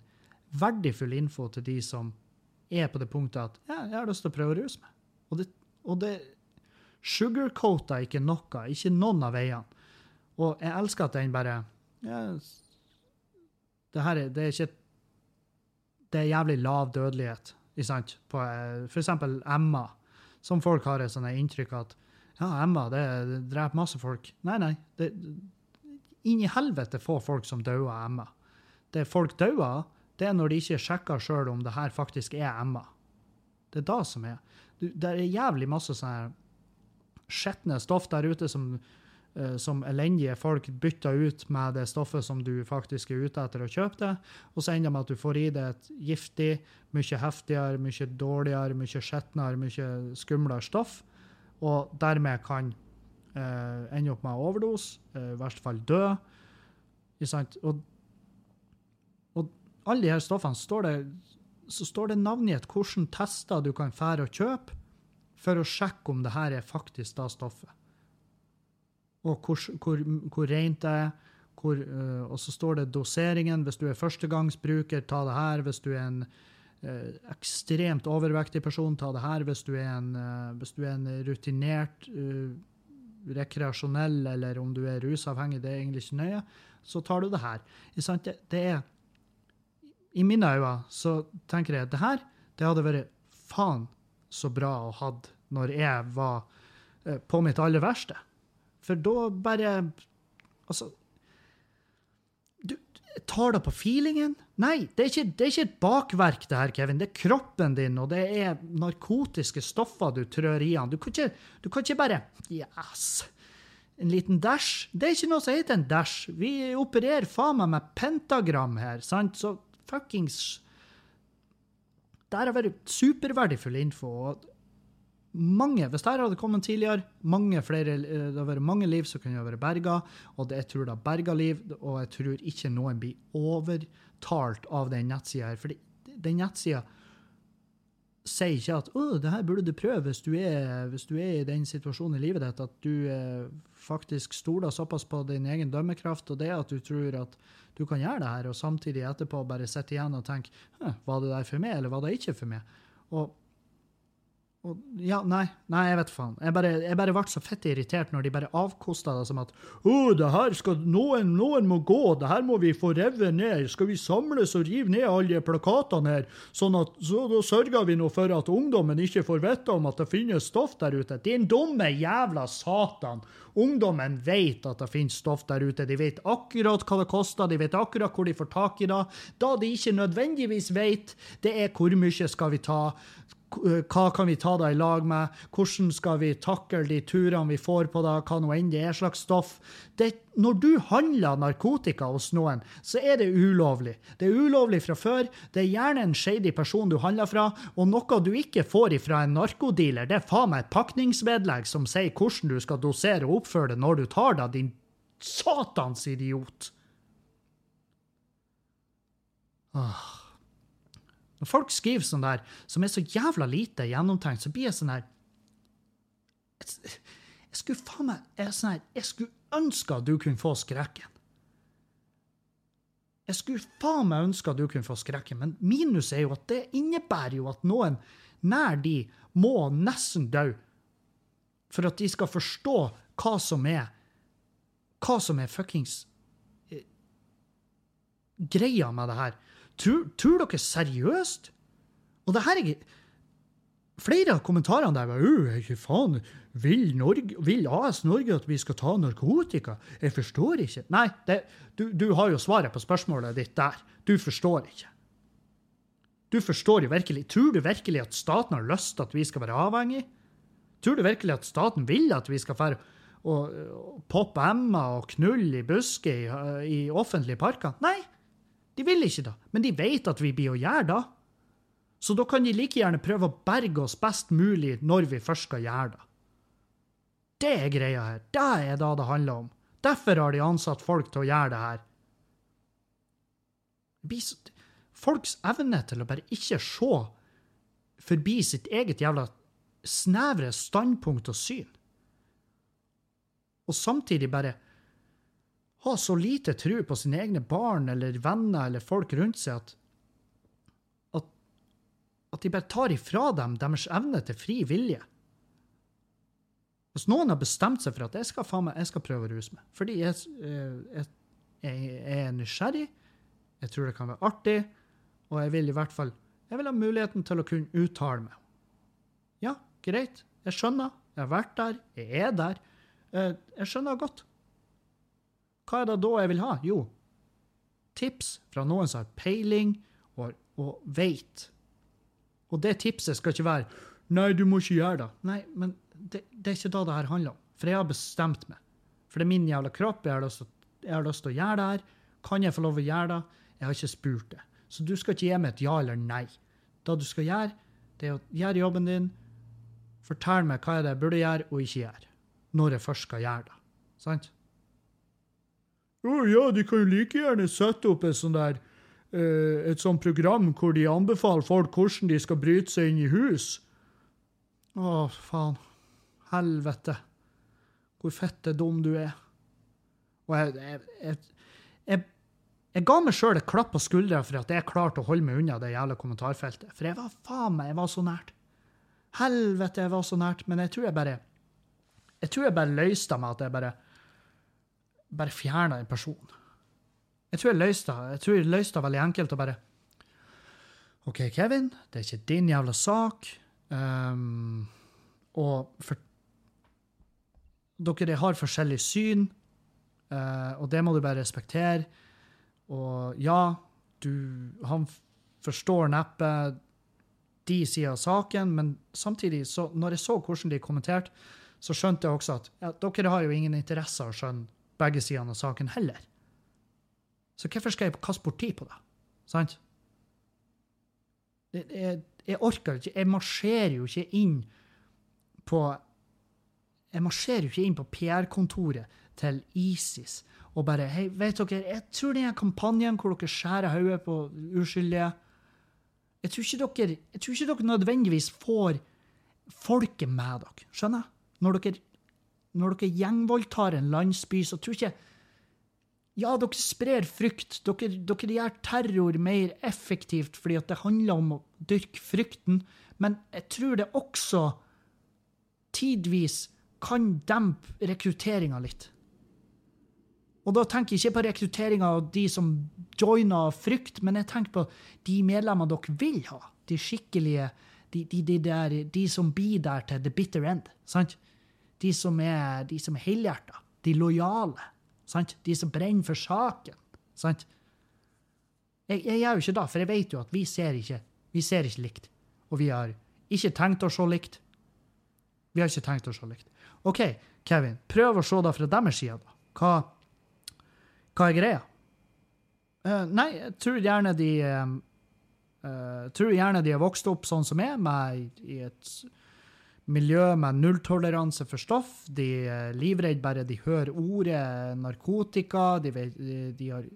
verdifull info til de som er på det punktet at ja, jeg har lyst til å prøve å ruse meg. Og det, og det sugarcoater ikke noe, ikke noen av veiene. Og jeg elsker at den bare ja, det her er, det er ikke Det er jævlig lav dødelighet, ikke sant? På eh, f.eks. Emma, som folk har et sånt inntrykk at ja, Emma, det dreper masse folk. Nei, nei. Det, inn i helvete få folk som dauer av ME. Det folk dauer, det er når de ikke sjekker sjøl om det her faktisk er ME. Det er da som er. Det er jævlig masse sånne skitne stoff der ute som, uh, som elendige folk bytter ut med det stoffet som du faktisk er ute etter å kjøpe det, og så ender det med at du får i deg et giftig, mye heftigere, mye dårligere, mye skitnere, mye skumlere stoff, og dermed kan Uh, ender opp med overdose, uh, i verste fall dø. Og, og alle de her stoffene står det, så står det navngitt hvilke tester du kan fære og kjøpe for å sjekke om det her er faktisk da stoffet. Og hvor, hvor, hvor rent det er. Hvor, uh, og så står det doseringen. Hvis du er førstegangsbruker, ta det her. Hvis du er en ekstremt overvektig person, ta det her. Hvis du er en, hvis du er en rutinert rekreasjonell eller om du er rusavhengig, det er egentlig ikke nøye, så tar du det her. Det, er I mine øyne så tenker jeg at det her det hadde vært faen så bra å ha når jeg var eh, på mitt aller verste. For da bare Altså tar det på feelingen. Nei, det er, ikke, det er, ikke, et bakverk, det her, Kevin. Det er kroppen din, og det er narkotiske stoffer du trør i han. Du kan ikke, du kan ikke bare Yes! En liten dash. Det er ikke noe som heter en dash. Vi opererer faen meg med pentagram her, sant? Så fuckings Det har vært superverdifull info. og mange, Hvis dette hadde kommet tidligere, mange flere, eh, det hadde vært mange liv som kunne vært berga. Og det, jeg tror det har berga liv, og jeg tror ikke noen blir overtalt av den nettsida her. For den nettsida sier ikke at 'Å, det her burde du prøve hvis du, er, hvis du er i den situasjonen i livet ditt', at du eh, faktisk stoler såpass på din egen dømmekraft og det at du tror at du kan gjøre det her, og samtidig etterpå bare sitte igjen og tenke 'Var det der for meg, eller var det ikke for meg?' Og og, ja, nei, nei, jeg vet faen. Jeg bare, jeg bare ble så fett irritert når de bare avkosta det som at oh, det her skal, noen, noen må gå, det her må vi få revet ned. Skal vi samles og rive ned alle de plakatene her? Sånn at, så da sørger vi nå for at ungdommen ikke får vite om at det finnes stoff der ute. Din dumme jævla satan! Ungdommen vet at det finnes stoff der ute. De vet akkurat hva det koster, de vet akkurat hvor de får tak i det. Da de ikke nødvendigvis vet, det er hvor mye skal vi ta hva kan vi ta deg i lag med? Hvordan skal vi takle de turene vi får på deg? hva nå enn det er slags stoff? Det, når du handler narkotika hos noen, så er det ulovlig. Det er ulovlig fra før. Det er gjerne en shady person du handler fra, og noe du ikke får ifra en narkodealer, det er faen meg et pakningsvedlegg som sier hvordan du skal dosere og oppføre det når du tar det, din satans idiot. Ah. Når folk skriver sånn der, som er så jævla lite gjennomtenkt, så blir jeg sånn her Jeg skulle faen meg jeg, sånn her, jeg skulle ønske at du kunne få skrekken. Jeg skulle faen meg ønske at du kunne få skrekken, men minus er jo at det innebærer jo at noen nær de må nesten dø for at de skal forstå hva som er Hva som er fuckings eh, greia med det her. Tror, dere seriøst? Og det her er ikke Flere av kommentarene der var jo ikke faen, vil, Norge, vil, AS Norge at vi skal ta narkotika? Jeg forstår ikke. Nei, det, du, du, har jo svaret på spørsmålet ditt der. Du forstår ikke. Du forstår jo virkelig. Tror du virkelig at staten har lyst til at vi skal være avhengig? Tror du virkelig at staten vil at vi skal få poppe emmer og knulle i busker i, i offentlige parker? Nei, de vil ikke da, men de vet at vi blir å gjøre det. Så da kan de like gjerne prøve å berge oss best mulig når vi først skal gjøre det. Det er greia her. Det er det det handler om. Derfor har de ansatt folk til å gjøre det her. Folks evne til å bare ikke se forbi sitt eget jævla snevre standpunkt og syn, og samtidig bare ha så lite tro på sine egne barn eller venner eller folk rundt seg at, at, at de bare tar ifra dem deres evne til fri vilje. Hvis noen har bestemt seg for at jeg skal, meg, jeg skal prøve å ruse meg fordi jeg, eh, jeg, jeg, er nysgjerrig, jeg tror det kan være artig, og jeg vil i hvert fall jeg vil ha muligheten til å kunne uttale meg. Ja, greit, jeg skjønner, jeg har vært der, jeg er der. Eh, jeg skjønner godt. Hva er det da jeg vil ha? Jo, tips fra noen som har peiling og, og veit. Og det tipset skal ikke være 'nei, du må ikke gjøre det'. Nei, men det, det er ikke da det her handler om. For jeg har bestemt meg. For det er min jævla kropp. Jeg har lyst jeg har lyst til å gjøre det her. Kan jeg få lov å gjøre det? Jeg har ikke spurt det. Så du skal ikke gi meg et ja eller nei. Det du skal gjøre, det er å gjøre jobben din. Fortell meg hva er det jeg burde gjøre og ikke gjøre. Når jeg først skal gjøre det. Sant? Oh, ja, de kan jo like gjerne sette opp et sånt der uh, et sånt program hvor de anbefaler folk hvordan de skal bryte seg inn i hus. Å, faen. Helvete. Hvor fette dum du er. Og jeg, jeg, jeg, jeg, jeg ga meg sjøl et klapp på skuldra for at jeg klarte å holde meg unna det jævla kommentarfeltet. For jeg var faen meg, jeg var så nært. Helvete, jeg var så nært. Men jeg tror jeg bare Jeg tror jeg bare løste meg at jeg bare bare fjerna en person. Jeg tror jeg løste det. Jeg tror jeg løste det veldig enkelt å bare OK, Kevin, det er ikke din jævla sak. Um, og for Dere har forskjellig syn, uh, og det må du bare respektere. Og ja, du Han forstår neppe de sider av saken, men samtidig, så når jeg så hvordan de kommenterte, så skjønte jeg også at ja, dere har jo ingen interesse av å skjønne begge sidene av saken heller. Så hvorfor skal jeg kaste bort tid på det? Sant? Jeg, jeg orker ikke Jeg marsjerer jo ikke inn på Jeg marsjerer jo ikke inn på PR-kontoret til ISIS og bare Hei, vet dere, jeg tror den kampanjen hvor dere skjærer hodet på uskyldige jeg tror, dere, jeg tror ikke dere nødvendigvis får folket med dere. Skjønner? Når dere når dere gjengvoldtar en landsby, så tror ikke Ja, dere sprer frykt. Dere, dere gjør terror mer effektivt fordi at det handler om å dyrke frykten. Men jeg tror det også tidvis kan dempe rekrutteringa litt. Og da tenker jeg ikke på rekrutteringa av de som joiner av frykt, men jeg tenker på de medlemmene dere vil ha. De skikkelige, de, de, de, der, de som blir der til the bitter end. sant? De som er, de er helhjerta. De lojale. sant? De som brenner for saken. sant? Jeg, jeg gjør jo ikke det, for jeg vet jo at vi ser ikke, vi ser ikke likt. Og vi har ikke tenkt å se likt. Vi har ikke tenkt å se likt. OK, Kevin, prøv å se det fra deres side. Hva, hva er greia? Uh, nei, jeg tror gjerne de um, uh, tror gjerne de har vokst opp sånn som jeg, med, i et miljø med nulltoleranse for stoff. De er livredde bare de hører ordet narkotika. De, vet, de, har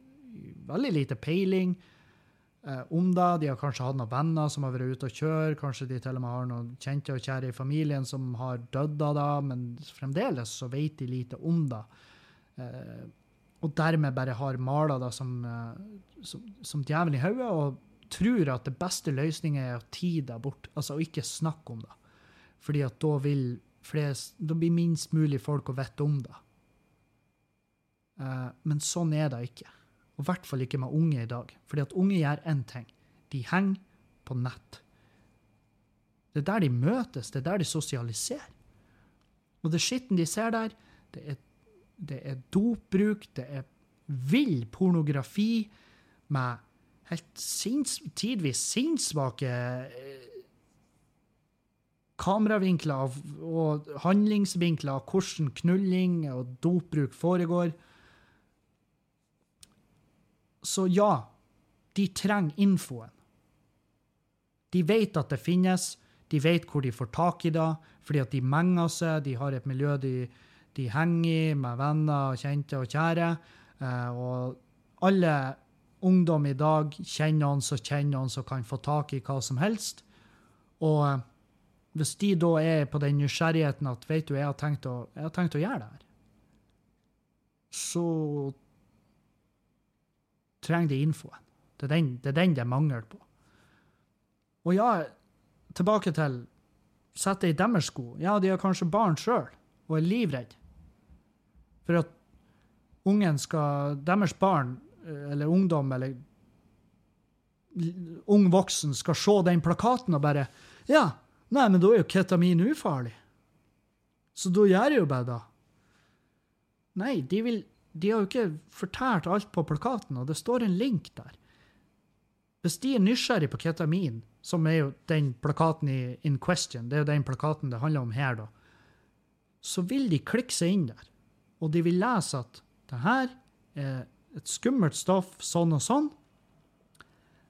veldig lite peiling eh, om det. De har kanskje hatt noen venner som har vært ute og kjøre. Kanskje de til og med har noen kjente og kjære i familien som har dødd av det, men fremdeles så vet de lite om det. Eh, og dermed bare har mala det som, uh, som, som djevelen i hodet, og tror at det beste løsningen er å tie det bort, altså ikke snakke om det. Fordi at da vil flest, da blir minst mulig folk å vite om det. Uh, men sånn er det ikke. Og i hvert fall ikke med unge i dag. Fordi at unge gjør én ting. De henger på nett. Det er der de møtes, det er der de sosialiserer. Og det skitten de ser der, det er, det er dopbruk, det er vill pornografi med helt sinns, tidvis sinnssvake eh, kameravinkler og handlingsvinkler hvordan knulling og dopbruk foregår. Så ja, de trenger infoen. De vet at det finnes, de vet hvor de får tak i det, fordi at de menger seg, de har et miljø de, de henger i med venner, kjente og kjære. Eh, og alle ungdom i dag kjenner noen som kjenner noen som kan få tak i hva som helst. Og eh, hvis de da er på den nysgjerrigheten at vet du, jeg har tenkt å, har tenkt å gjøre det her, så trenger de infoen. Det er den det er den det er mangel på. Og ja, tilbake til Sett deg i deres sko. Ja, de har kanskje barn sjøl og er livredd for at ungen skal Deres barn eller ungdom eller ung voksen skal se den plakaten og bare Ja, nei, men da er jo ketamin ufarlig. Så da gjør jeg jo bare det. Nei, de, vil, de har jo ikke fortalt alt på plakaten, og det står en link der. Hvis de er nysgjerrig på ketamin, som er jo den plakaten i In Question, det er jo den plakaten det handler om her, da, så vil de klikke seg inn der. Og de vil lese at det her er et skummelt stoff, sånn og sånn.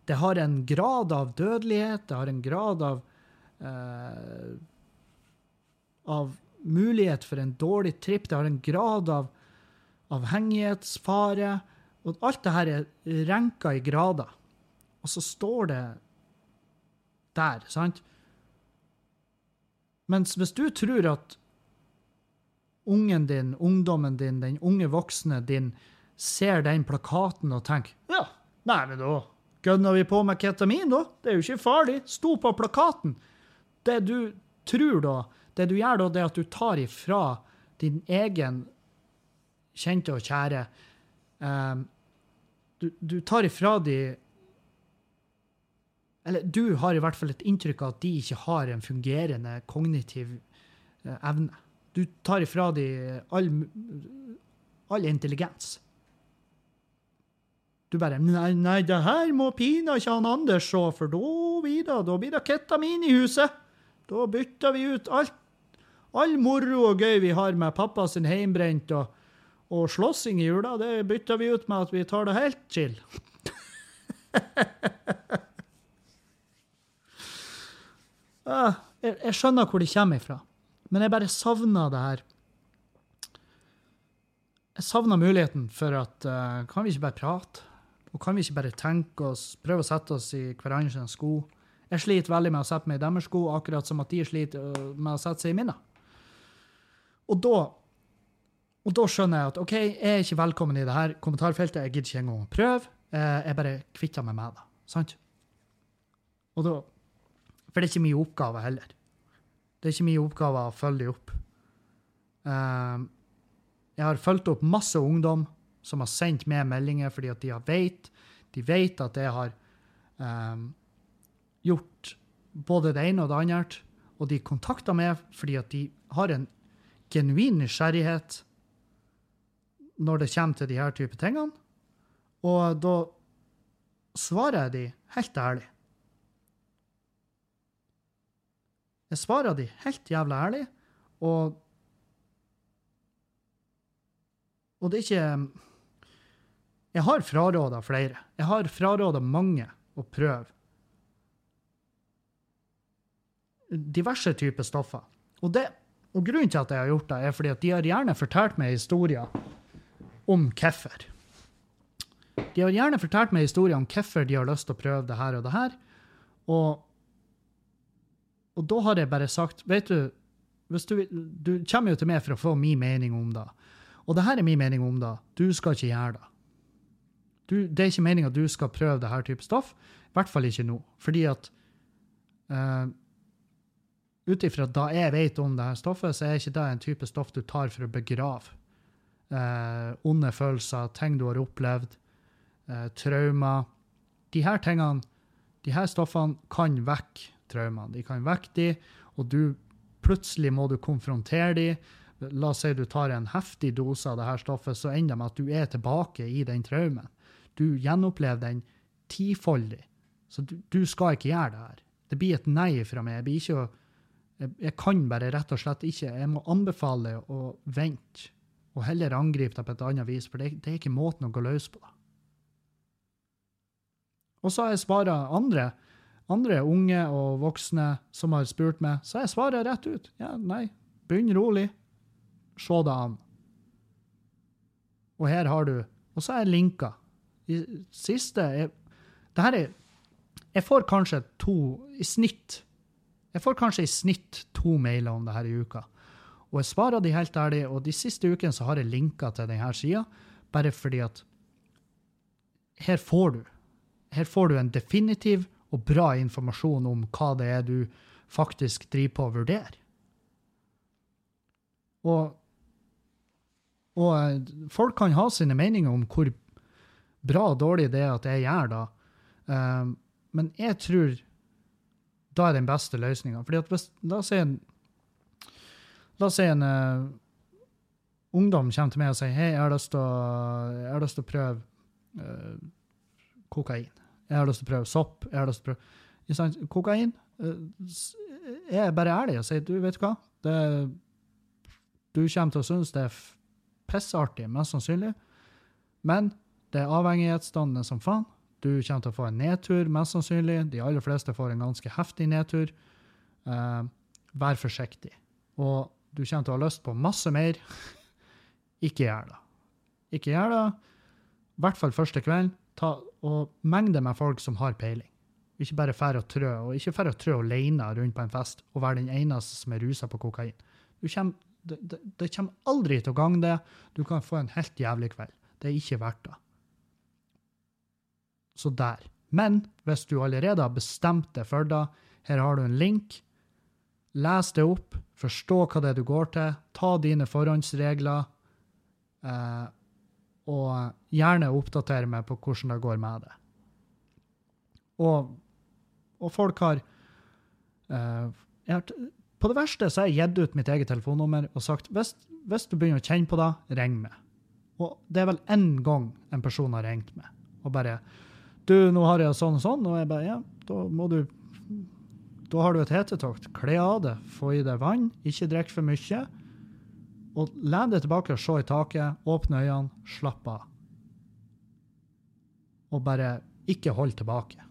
Det har en grad av dødelighet, det har en grad av eh, av mulighet for en dårlig tripp, det har en grad av avhengighetsfare. Og alt det her er renka i grader. Og så står det der, sant? Mens hvis du tror at ungen din, ungdommen din, den unge voksne din ser den plakaten og tenker ja, nei, men da gønner vi på med ketamin, da. Det er jo ikke farlig. Sto på plakaten. Det du tror da, det du gjør da, det er at du tar ifra din egen kjente og kjære um, du, du tar ifra de eller du har i hvert fall et inntrykk av at de ikke har en fungerende kognitiv uh, evne. Du tar ifra de all, all intelligens. Du bare Nei, nei det her må pinadø ikke han Anders se, for da blir det, da blir det ketamin i huset. Da bytter vi ut alt. All moro og gøy vi har med pappa sin heimbrent og, og slåssing i jula, det bytter vi ut med at vi tar det helt chill. Ah, jeg, jeg, skjønner hvor det kommer ifra, men jeg bare savner det her. Jeg savner muligheten for at uh, Kan vi ikke bare prate? Og kan vi ikke bare tenke oss, prøve å sette oss i hverandres sko? Jeg sliter veldig med å sette meg i deres sko, akkurat som at de sliter med å sette seg i mine. Og da, og da skjønner jeg at OK, jeg er ikke velkommen i det her kommentarfeltet. Jeg gidder ikke engang å prøve. Eh, jeg bare kvitter meg med det. Sant? Og da For det er ikke min oppgave heller. Det er ikke min oppgave å følge opp. Eh, jeg har fulgt opp masse ungdom som har sendt meg meldinger fordi at de har vet, de vet at jeg har um, gjort både det ene og det andre. Og de kontakter meg fordi at de har en genuin nysgjerrighet når det kommer til de her type tingene. Og da svarer jeg de helt ærlig. Jeg svarer de helt jævla ærlig, og Og det er ikke Jeg har fraråda flere. Jeg har fraråda mange å prøve diverse typer stoffer. Og, det, og, grunnen til at jeg har gjort det, er fordi at de har gjerne fortalt meg historier om hvorfor. De har gjerne fortalt meg historier om hvorfor de har lyst til å prøve det her og det her. Og, og da har jeg bare sagt Vet du, du, du kommer jo til meg for å få min mening om det. Og det her er min mening om det. Du skal ikke gjøre det. Du, det er ikke meninga du skal prøve det her type stoff. I hvert fall ikke nå. Fordi at uh, ut ifra da jeg vet om det her stoffet, så er ikke det en type stoff du tar for å begrave eh, onde følelser, ting du har opplevd, eh, traumer. De her tingene, de her stoffene kan vekke traumene. De kan vekke de, og du plutselig må du konfrontere de. La oss si du tar en heftig dose av det her stoffet, så ender det med at du er tilbake i den traumen. Du gjenopplever den tifoldig. Så du, du skal ikke gjøre det her. Det blir et nei fra meg. Jeg blir ikke å jeg, jeg, kan bare rett og slett ikke. Jeg må anbefale å vente, og heller angripe det på et annet vis, for det, det er ikke måten å gå løs på. det. Og så har jeg svara andre, andre unge og voksne som har spurt meg, så har jeg svaret rett ut. Ja, nei, begynn rolig. Se det an. Og her har du Og så er jeg linka. I siste er, det her er Jeg får kanskje to i snitt jeg får kanskje i snitt to mailer om det her i uka. Og jeg svarer de helt ærlig, og de siste ukene så har jeg linka til denne sida, bare fordi at her får du her får du en definitiv og bra informasjon om hva det er du faktisk driver på å vurdere. Og, og eh, folk kan ha sine meninger om hvor bra og dårlig det er at jeg gjør det, um, men jeg tror da er den beste løsninga. La oss si en, la oss si en uh, ungdom kommer til meg og sier hei, jeg har lyst til å, prøve uh, kokain. Jeg har lyst til å prøve sopp. jeg har lyst til å prøve Kokain Jeg er bare ærlig og sier du vet du hva, det, du kommer til å synes det er pissartig, mest sannsynlig, men det er avhengighetsdannende som faen. Du kommer til å få en nedtur, mest sannsynlig. De aller fleste får en ganske heftig nedtur. Uh, vær forsiktig. Og du kommer til å ha lyst på masse mer. ikke gjør det. Ikke gjør det. I hvert fall første kvelden. Ta, og mengde med folk som har peiling. Ikke bare færre og trø, og ikke færre og trø alene rundt på en fest og være den eneste som er rusa på kokain. Kommer, det, det, det, kommer aldri til å gagne det. Du kan få en helt jævlig kveld. Det er ikke verdt det. Så der. Men hvis du allerede har bestemt deg for det, her har du en link. Les det opp, forstå hva det er du går til, ta dine forhåndsregler, eh, og gjerne oppdatere meg på hvordan det går med det. Og, og folk har, eh, har På det verste så har jeg gitt ut mitt eget telefonnummer og sagt hvis, hvis du begynner å kjenne på det, ring meg. Og det er vel én gang en person har ringt meg og bare du, nå har jeg sånn og sånn. Og jeg bare, ja, da må du Da har du et hetetokt. Kle av det, få i deg vann, ikke drikk for mye. Og len deg tilbake og se i taket, åpne øynene, slapp av. Og bare ikke hold tilbake.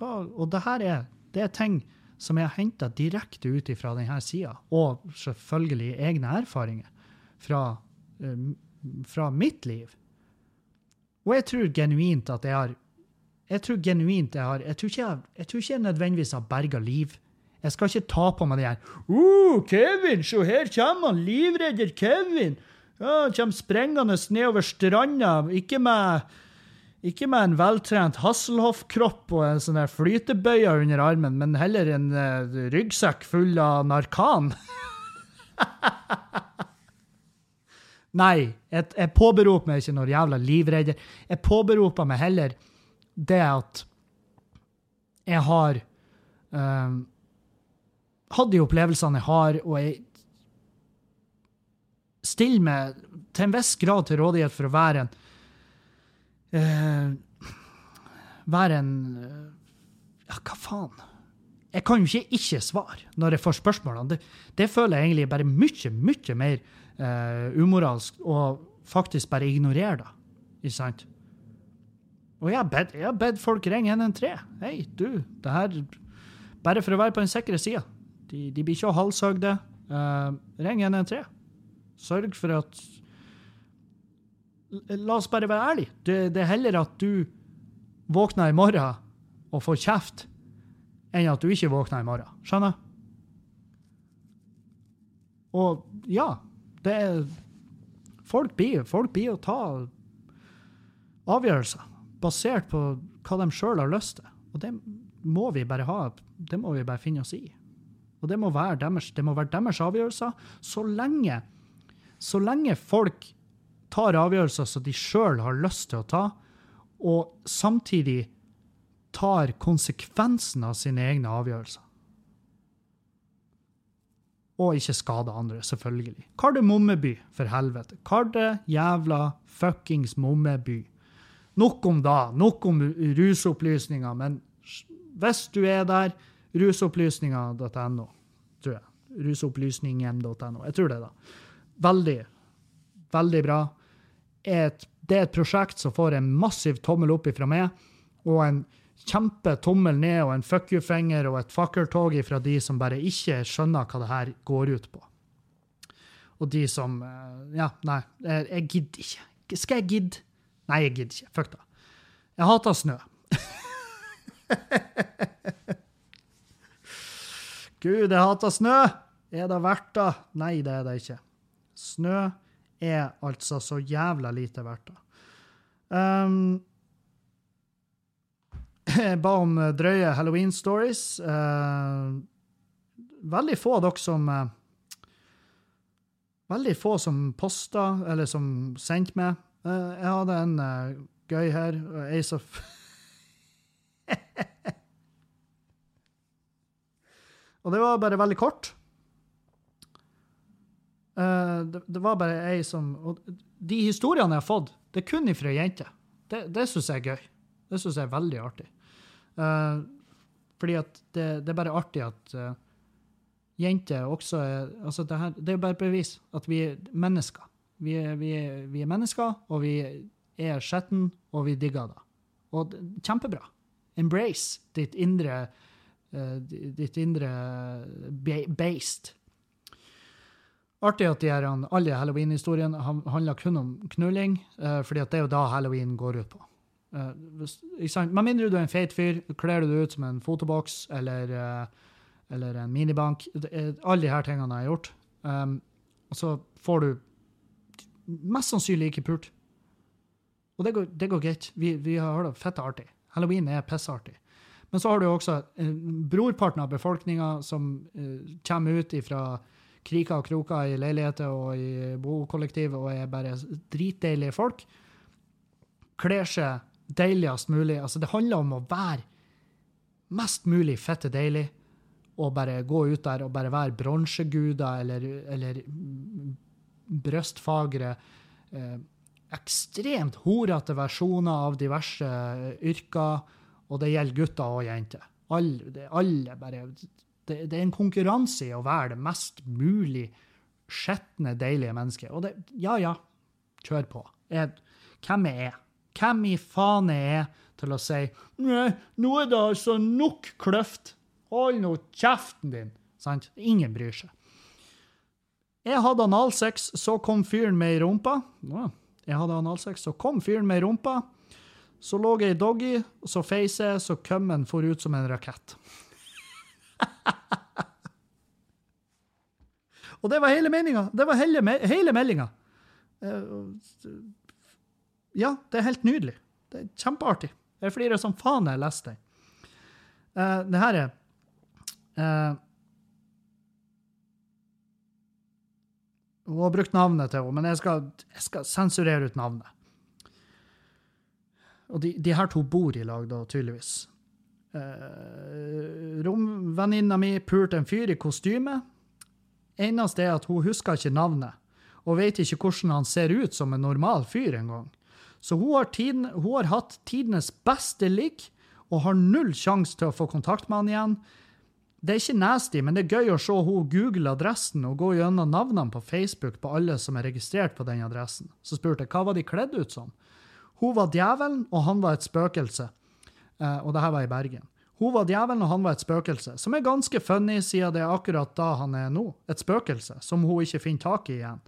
Da, og det her er, det er ting som jeg har henta direkte ut fra denne sida, og selvfølgelig egne erfaringer fra, uh, fra mitt liv. Og jeg tror genuint at jeg har jeg tror genuint jeg har Jeg tror ikke jeg, jeg, tror ikke jeg nødvendigvis har berga liv. Jeg skal ikke ta på meg det her uh, 'Kevin, se her kommer han, livredder Kevin'. Ja, kommer sprengende nedover stranda, ikke med, ikke med en veltrent Hasselhoff-kropp og en sånn der flytebøye under armen, men heller en uh, ryggsekk full av Narkan. Nei, jeg, jeg påberoper meg ikke noen jævla livredder. Jeg påberoper meg heller det at jeg har um, hatt de opplevelsene jeg har, og jeg stiller meg til en viss grad til rådighet for å være en uh, Være en uh, Ja, hva faen? Jeg kan jo ikke ikke svare når jeg får spørsmålene. Det, det føler jeg egentlig bare mye, mye mer uh, umoralsk og faktisk bare ignorere det. Ikke sant? Og jeg har bedt, folk ringe 113. Hei, du, det her Bare for å være på den sikre sida. De, de, blir ikke halshøgde. Uh, ring 113. Sørg for at La oss bare være ærlige. Det, det, er heller at du våkner i morgen og får kjeft, enn at du ikke våkner i morgen. Skjønner? Og ja, det er Folk blir, folk ta avgjørelser basert på hva de sjøl har lyst til. Og det må vi bare ha. Det må vi bare finne oss i. Og det må være deres, det må være deres avgjørelser. Så lenge, så lenge folk tar avgjørelser som de sjøl har lyst til å ta, og samtidig tar konsekvensen av sine egne avgjørelser og ikke skade andre, selvfølgelig. Kardemommeby, for helvete. Karde jævla fuckings Mommeby. Nok om da. Nok om rusopplysninger. Men hvis du er der, rusopplysninger.no, tror jeg. Rusopplysningen.no. Jeg tror det, da. Veldig, veldig bra. Et, det er et prosjekt som får en massiv tommel opp ifra meg, og en kjempe tommel ned og en fuck you-finger og et fakkeltog ifra de som bare ikke skjønner hva det her går ut på. Og de som eh, Ja, nei, jeg gidder ikke. Skal jeg gidde? Nei, jeg gidder ikke. Fuck det. Jeg hater snø. Gud, jeg hater snø! Er det verdt det? Nei, det er det ikke. Snø er altså så jævla lite verdt det. Um, jeg ba om eh, drøye halloween-stories. Uh, veldig få av dere som uh, Veldig få som posta, eller som sendte meg. Uh, jeg hadde en gøy her. Ace of Og det var bare veldig kort. Det, det, var bare ei som Og de historiene jeg har fått, det er kun ifra jenter. Det, det syns jeg er gøy. Det syns jeg er veldig artig. Uh, fordi at det, det, er bare artig at uh, jenter også er altså det, her, det er bare bevis at vi er mennesker. Vi er, vi er, vi er mennesker, og vi er skjetten, og vi digger det. Og kjempebra. Embrace ditt indre uh, ditt indre based. Artig at de her, alle halloween-historiene handler kun om knulling, uh, fordi det er jo da halloween går ut på. Uh, Med mindre du er en feit fyr, kler du deg ut som en fotoboks eller, uh, eller en minibank. Alle de her tingene jeg har gjort. Um, og så får du mest sannsynlig ikke pult. Og det går, det går greit. Vi, vi har det fette artig. Halloween er pissartig. Men så har du også eh, brorparten av befolkninga som kommer ut fra kriker og kroker i leiligheter og i bokollektiv og er bare dritdeilige folk. Kler seg deiligst mulig. Altså, det handler om å være mest mulig fette deilig. Og bare gå ut der og bare være bronseguder eller, eller brystfagre eh, Ekstremt horete versjoner av diverse yrker. Og det gjelder gutter og jenter. Alle, alle bare det, det, er en konkurranse i å være det mest mulig skitne, deilige mennesket. Og det, ja, ja, kjør på. Jeg, hvem er jeg? Hvem i faen er til å si Nei, nå er det altså nok kløft. Hold nå kjeften din. Sant? Ingen bryr seg. Jeg hadde analsex, så kom fyren med i rumpa. Jeg hadde analsex, så kom fyren med i rumpa. Så lå jeg i doggy, og så feis jeg, så kømmen for ut som en rakett. og det var hele meninga. Det var hele, hele meldinga. Eh, ja, det er helt nydelig. Det er kjempeartig. Jeg flirer som faen da jeg leste den. Uh, det her er uh, Hun har brukt navnet til henne, men jeg skal, jeg skal sensurere ut navnet. Og de, de, her to bor i lag, da, tydeligvis. Uh, Romvenninna mi pulte en fyr i kostyme. Eneste er at hun husker ikke navnet, og vet ikke hvordan han ser ut som en normal fyr engang. Så hun har, tiden, hun har hatt tidenes beste ligg og har null sjanse til å få kontakt med han igjen. Det er ikke nasty, men det er gøy å se hun google adressen og gå gjennom navnene på Facebook på alle som er registrert på den adressen. Så spurte jeg hva var de kledd ut som. Hun var djevelen, og han var et spøkelse. Eh, og det her var i Bergen. Hun var djevelen, og han var et spøkelse, som er ganske funny, siden det er akkurat da han er nå. Et spøkelse, som hun ikke finner tak i igjen.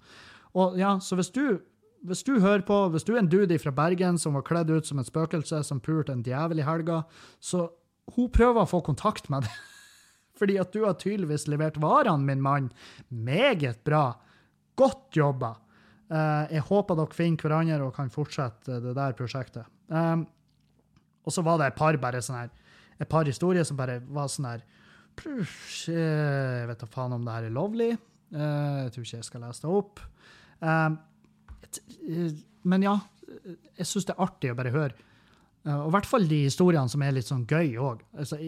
Og ja, Så hvis du hvis du hører på, hvis du er en dude fra Bergen som var kledd ut som et spøkelse, som pulte en djevel i helga, så hun prøver å få kontakt med deg. Fordi at du har tydeligvis levert varene, min mann. Meget bra. Godt jobba. Uh, jeg håper dere finner hverandre og kan fortsette det der prosjektet. Um, og så var det et par bare sånn her, et par historier som bare var sånn her Jeg vet da faen om det her er lovlig. Uh, jeg tror ikke jeg skal lese det opp. Um, Eh, men ja, jeg syns det er artig å bare høre. Eh, og i hvert fall de historiene som er litt sånn gøy òg. Altså,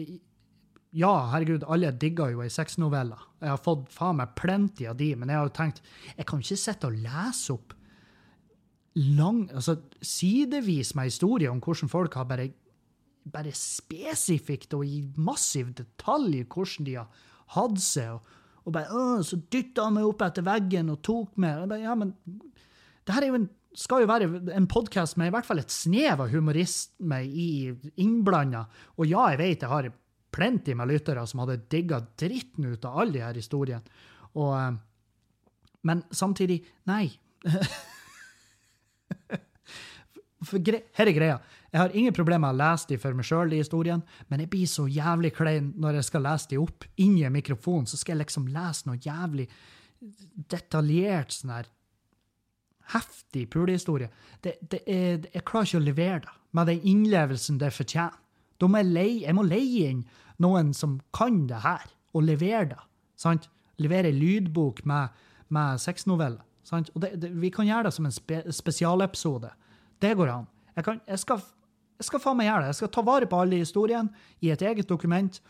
ja, herregud, alle digger jo ei sexnovelle. Jeg har fått faen meg plenty av de, men jeg har jo tenkt jeg kan ikke sitte og lese opp lang, altså sidevis med historier om hvordan folk har bare, bare spesifikt og i massiv detalj hvordan de har hatt seg. og og bare, å, så dytta han meg opp etter veggen og tok meg. Bare, ja, men det her en, skal jo være en podkast med i hvert fall et snev av humorisme innblanda. Og ja, jeg vet jeg har plenty med lyttere som hadde digga dritten ut av alle de her historiene. Og, eh, men samtidig, nei. Her er greia. Jeg har ingen problemer med å lese de for meg sjøl, de historiene, men jeg blir så jævlig klein når jeg skal lese de opp inni en mikrofon. Så skal jeg liksom lese noe jævlig detaljert sånn her heftig pulehistorie. Det, jeg klarer ikke å levere det med den innlevelsen det fortjener. Da må jeg, leie, jeg må leie inn noen som kan det her, og leverer det. sant? Leverer en lydbok med, med sexnoveller. sant? Og det, det, vi kan gjøre det som en spe, spesialepisode. Det går an. Jeg, kan, jeg skal, jeg skal faen meg gjøre det. Jeg skal ta vare på alle historiene i et eget dokument.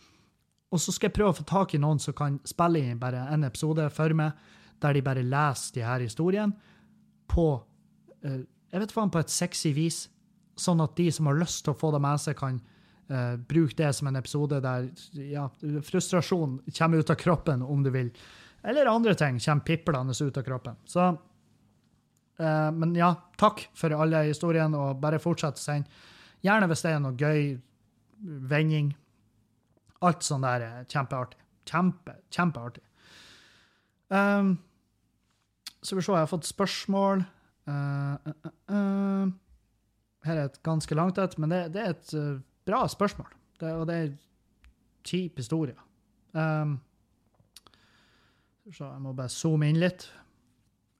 Og så skal jeg prøve å få tak i noen som kan spille inn bare en episode for meg, der de bare leser de her historiene på uh, jeg vet faen, på et sexy vis, sånn at de som har lyst til å få det med seg, kan uh, bruk det som en episode der ja, frustrasjon kommer ut av kroppen, om du vil. Eller andre ting kommer piplende ut av kroppen. Så uh, Men ja, takk for alle historiene, og bare fortsett å sende. Gjerne hvis det er noe gøy vending. Alt sånt der er kjempeartig. Kjempe, kjempeartig. Um, så vi se, jeg har fått spørsmål. Uh, her er et ganske langt et, men det, det er et bra spørsmål. Det, og det er kjip historie. Um, så jeg må bare zoome inn litt.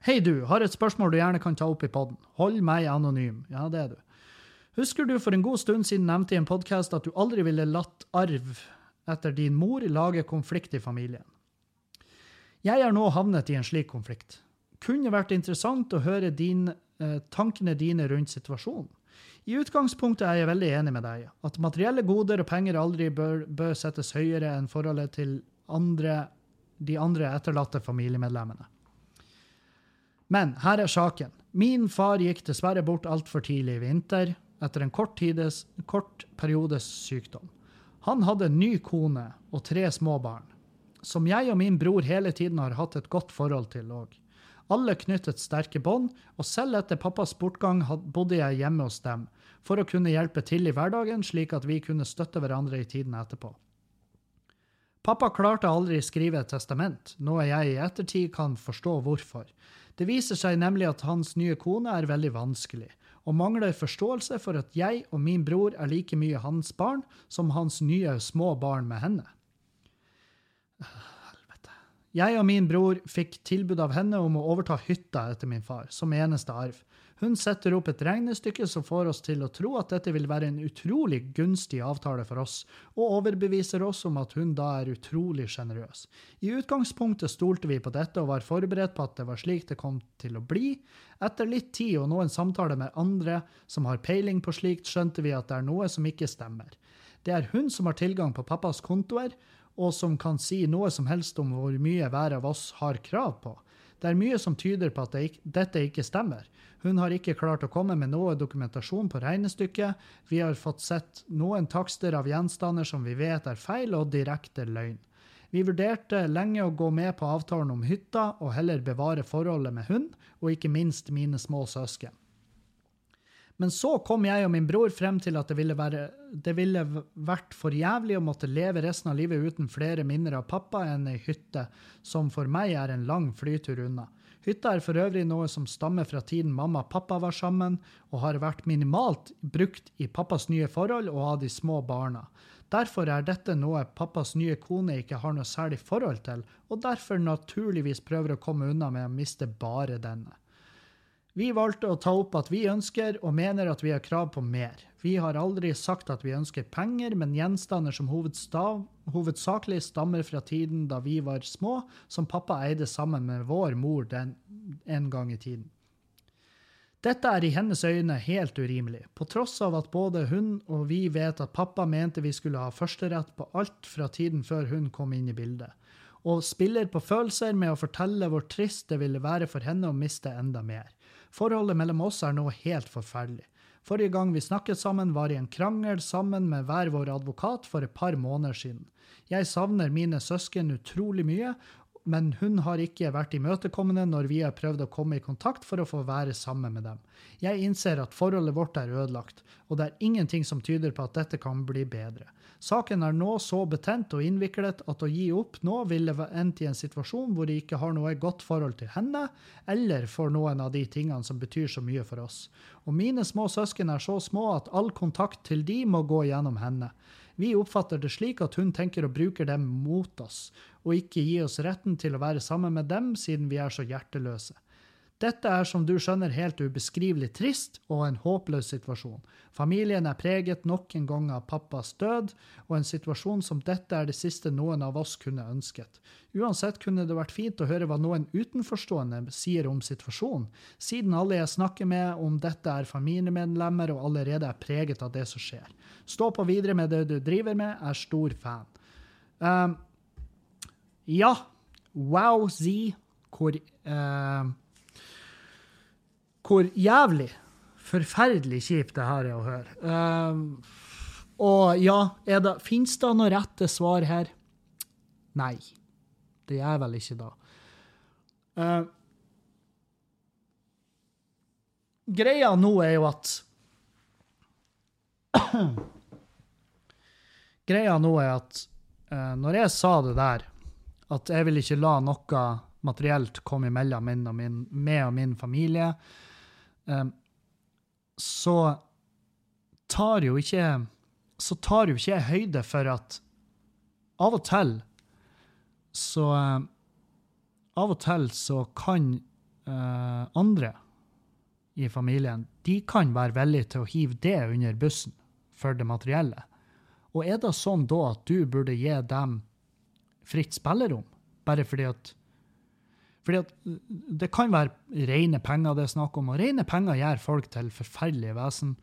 Hei, du. Har et spørsmål du gjerne kan ta opp i poden. Hold meg anonym. Ja, det er du. Husker du for en god stund siden nevnte i en podkast at du aldri ville latt arv etter din mor lage konflikt i familien? Jeg er nå havnet i en slik konflikt kunne vært interessant å høre din, eh, tankene dine rundt situasjonen. I utgangspunktet er jeg veldig enig med deg. At materielle goder og penger aldri bør, bør settes høyere enn forholdet til andre, de andre etterlatte familiemedlemmene. Men her er saken. Min far gikk dessverre bort altfor tidlig i vinter, etter en kort, tides, kort periodes sykdom. Han hadde en ny kone og tre små barn, som jeg og min bror hele tiden har hatt et godt forhold til òg. Alle knyttet sterke bånd, og selv etter pappas bortgang bodde jeg hjemme hos dem, for å kunne hjelpe til i hverdagen, slik at vi kunne støtte hverandre i tiden etterpå. Pappa klarte aldri skrive et testament, noe jeg i ettertid kan forstå hvorfor. Det viser seg nemlig at hans nye kone er veldig vanskelig, og mangler forståelse for at jeg og min bror er like mye hans barn som hans nye små barn med henne. Jeg og min bror fikk tilbud av henne om å overta hytta etter min far, som eneste arv. Hun setter opp et regnestykke som får oss til å tro at dette vil være en utrolig gunstig avtale for oss, og overbeviser oss om at hun da er utrolig sjenerøs. I utgangspunktet stolte vi på dette og var forberedt på at det var slik det kom til å bli. Etter litt tid og noen samtaler med andre som har peiling på slikt, skjønte vi at det er noe som ikke stemmer. Det er hun som har tilgang på pappas kontoer, og som kan si noe som helst om hvor mye hver av oss har krav på. Det er mye som tyder på at det ikke, dette ikke stemmer. Hun har ikke klart å komme med noe dokumentasjon på regnestykket. Vi har fått sett noen takster av gjenstander som vi vet er feil og direkte løgn. Vi vurderte lenge å gå med på avtalen om hytta og heller bevare forholdet med hun, og ikke minst mine små søsken. Men så kom jeg og min bror frem til at det ville, være, det ville vært for jævlig å måtte leve resten av livet uten flere minner av pappa enn ei hytte, som for meg er en lang flytur unna. Hytta er for øvrig noe som stammer fra tiden mamma og pappa var sammen, og har vært minimalt brukt i pappas nye forhold og av de små barna. Derfor er dette noe pappas nye kone ikke har noe særlig forhold til, og derfor naturligvis prøver å komme unna med å miste bare denne. Vi valgte å ta opp at vi ønsker og mener at vi har krav på mer. Vi har aldri sagt at vi ønsker penger, men gjenstander som hovedsakelig stammer fra tiden da vi var små, som pappa eide sammen med vår mor den, en gang i tiden. Dette er i hennes øyne helt urimelig, på tross av at både hun og vi vet at pappa mente vi skulle ha førsterett på alt fra tiden før hun kom inn i bildet, og spiller på følelser med å fortelle hvor trist det ville være for henne å miste enda mer. Forholdet mellom oss er nå helt forferdelig. Forrige gang vi snakket sammen, var i en krangel sammen med hver vår advokat for et par måneder siden. Jeg savner mine søsken utrolig mye, men hun har ikke vært imøtekommende når vi har prøvd å komme i kontakt for å få være sammen med dem. Jeg innser at forholdet vårt er ødelagt, og det er ingenting som tyder på at dette kan bli bedre. Saken er nå så betent og innviklet at å gi opp nå ville endt i en situasjon hvor de ikke har noe godt forhold til henne, eller for noen av de tingene som betyr så mye for oss. Og mine små søsken er så små at all kontakt til de må gå gjennom henne. Vi oppfatter det slik at hun tenker å bruke dem mot oss, og ikke gi oss retten til å være sammen med dem siden vi er så hjerteløse. Dette er som du skjønner helt ubeskrivelig trist og en håpløs situasjon. Familien er preget nok en gang av pappas død, og en situasjon som dette er det siste noen av oss kunne ønsket. Uansett kunne det vært fint å høre hva noen utenforstående sier om situasjonen, siden alle jeg snakker med om dette er familiemedlemmer og allerede er preget av det som skjer. Stå på videre med det du driver med, er stor fan. Um, ja, wow, Z, hvor uh, hvor jævlig forferdelig kjipt det her er å høre. Uh, og ja, det, finnes det noe rette svar her? Nei. Det gjør vel ikke da. Uh, greia nå er jo at Greia nå er at uh, når jeg sa det der, at jeg vil ikke la noe materielt komme imellom meg og min familie, så tar jo ikke så tar jo ikke jeg høyde for at av og til så Av og til så kan uh, andre i familien de kan være villige til å hive det under bussen for det materielle. Og er det sånn da at du burde gi dem fritt spillerom, bare fordi at fordi at det kan være rene penger det er snakk om, og rene penger gjør folk til forferdelige vesen.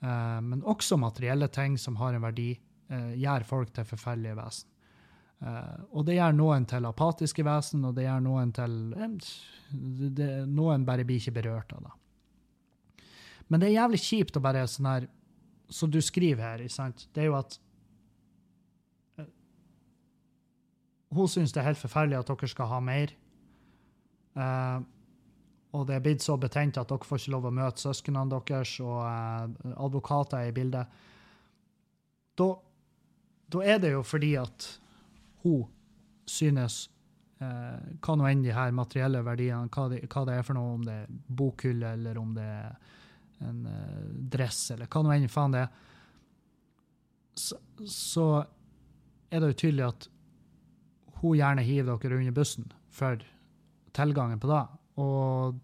Uh, men også materielle ting som har en verdi, uh, gjør folk til forferdelige vesen. Uh, og det gjør noen til apatiske vesen, og det gjør noen til det, Noen bare blir ikke berørt av det. Men det er jævlig kjipt å bare sånn her Som du skriver her, sant? det er jo at Hun syns det er helt forferdelig at dere skal ha mer. Uh, og det er blitt så betent at dere får ikke lov å møte søsknene deres, og uh, advokater er i bildet. Da, da, er det jo fordi at hun synes uh, hva nå enn de her materielle verdiene, hva, de, hva, det er for noe, om det er bokhylle eller om det er en uh, dress eller hva nå enn faen det er, så, så er det jo tydelig at hun gjerne hiver dere under bussen for tilgangen på det. Og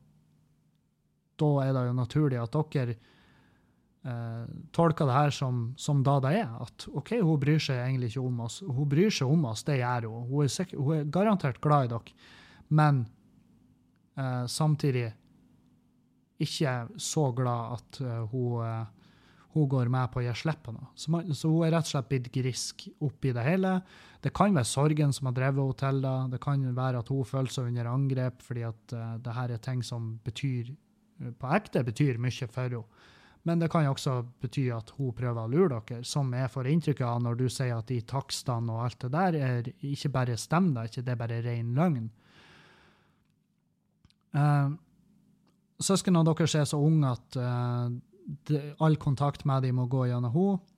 da er det jo naturlig at dere eh, tolker det her som, som da det er. At OK, hun bryr seg egentlig ikke om oss. Hun bryr seg om oss, det gjør hun. Hun er, sikker, hun er garantert glad i dere. Men eh, samtidig ikke så glad at uh, hun, uh, hun, går med på å gi slipp på noe. Så, man, så, hun er rett og slett blitt grisk oppi det hele. Det kan være sorgen som har drevet henne til det. Det kan være at hun føler seg under angrep fordi at uh, det her er ting som betyr på ekte betyr mye for henne. Men det kan også bety at hun prøver å lure dere, som jeg får inntrykk av når du sier at de takstene og alt det der er ikke bare stemmer, det er bare ren løgn. Uh, søsknene deres er så unge at uh, det, all kontakt med dem må gå gjennom henne.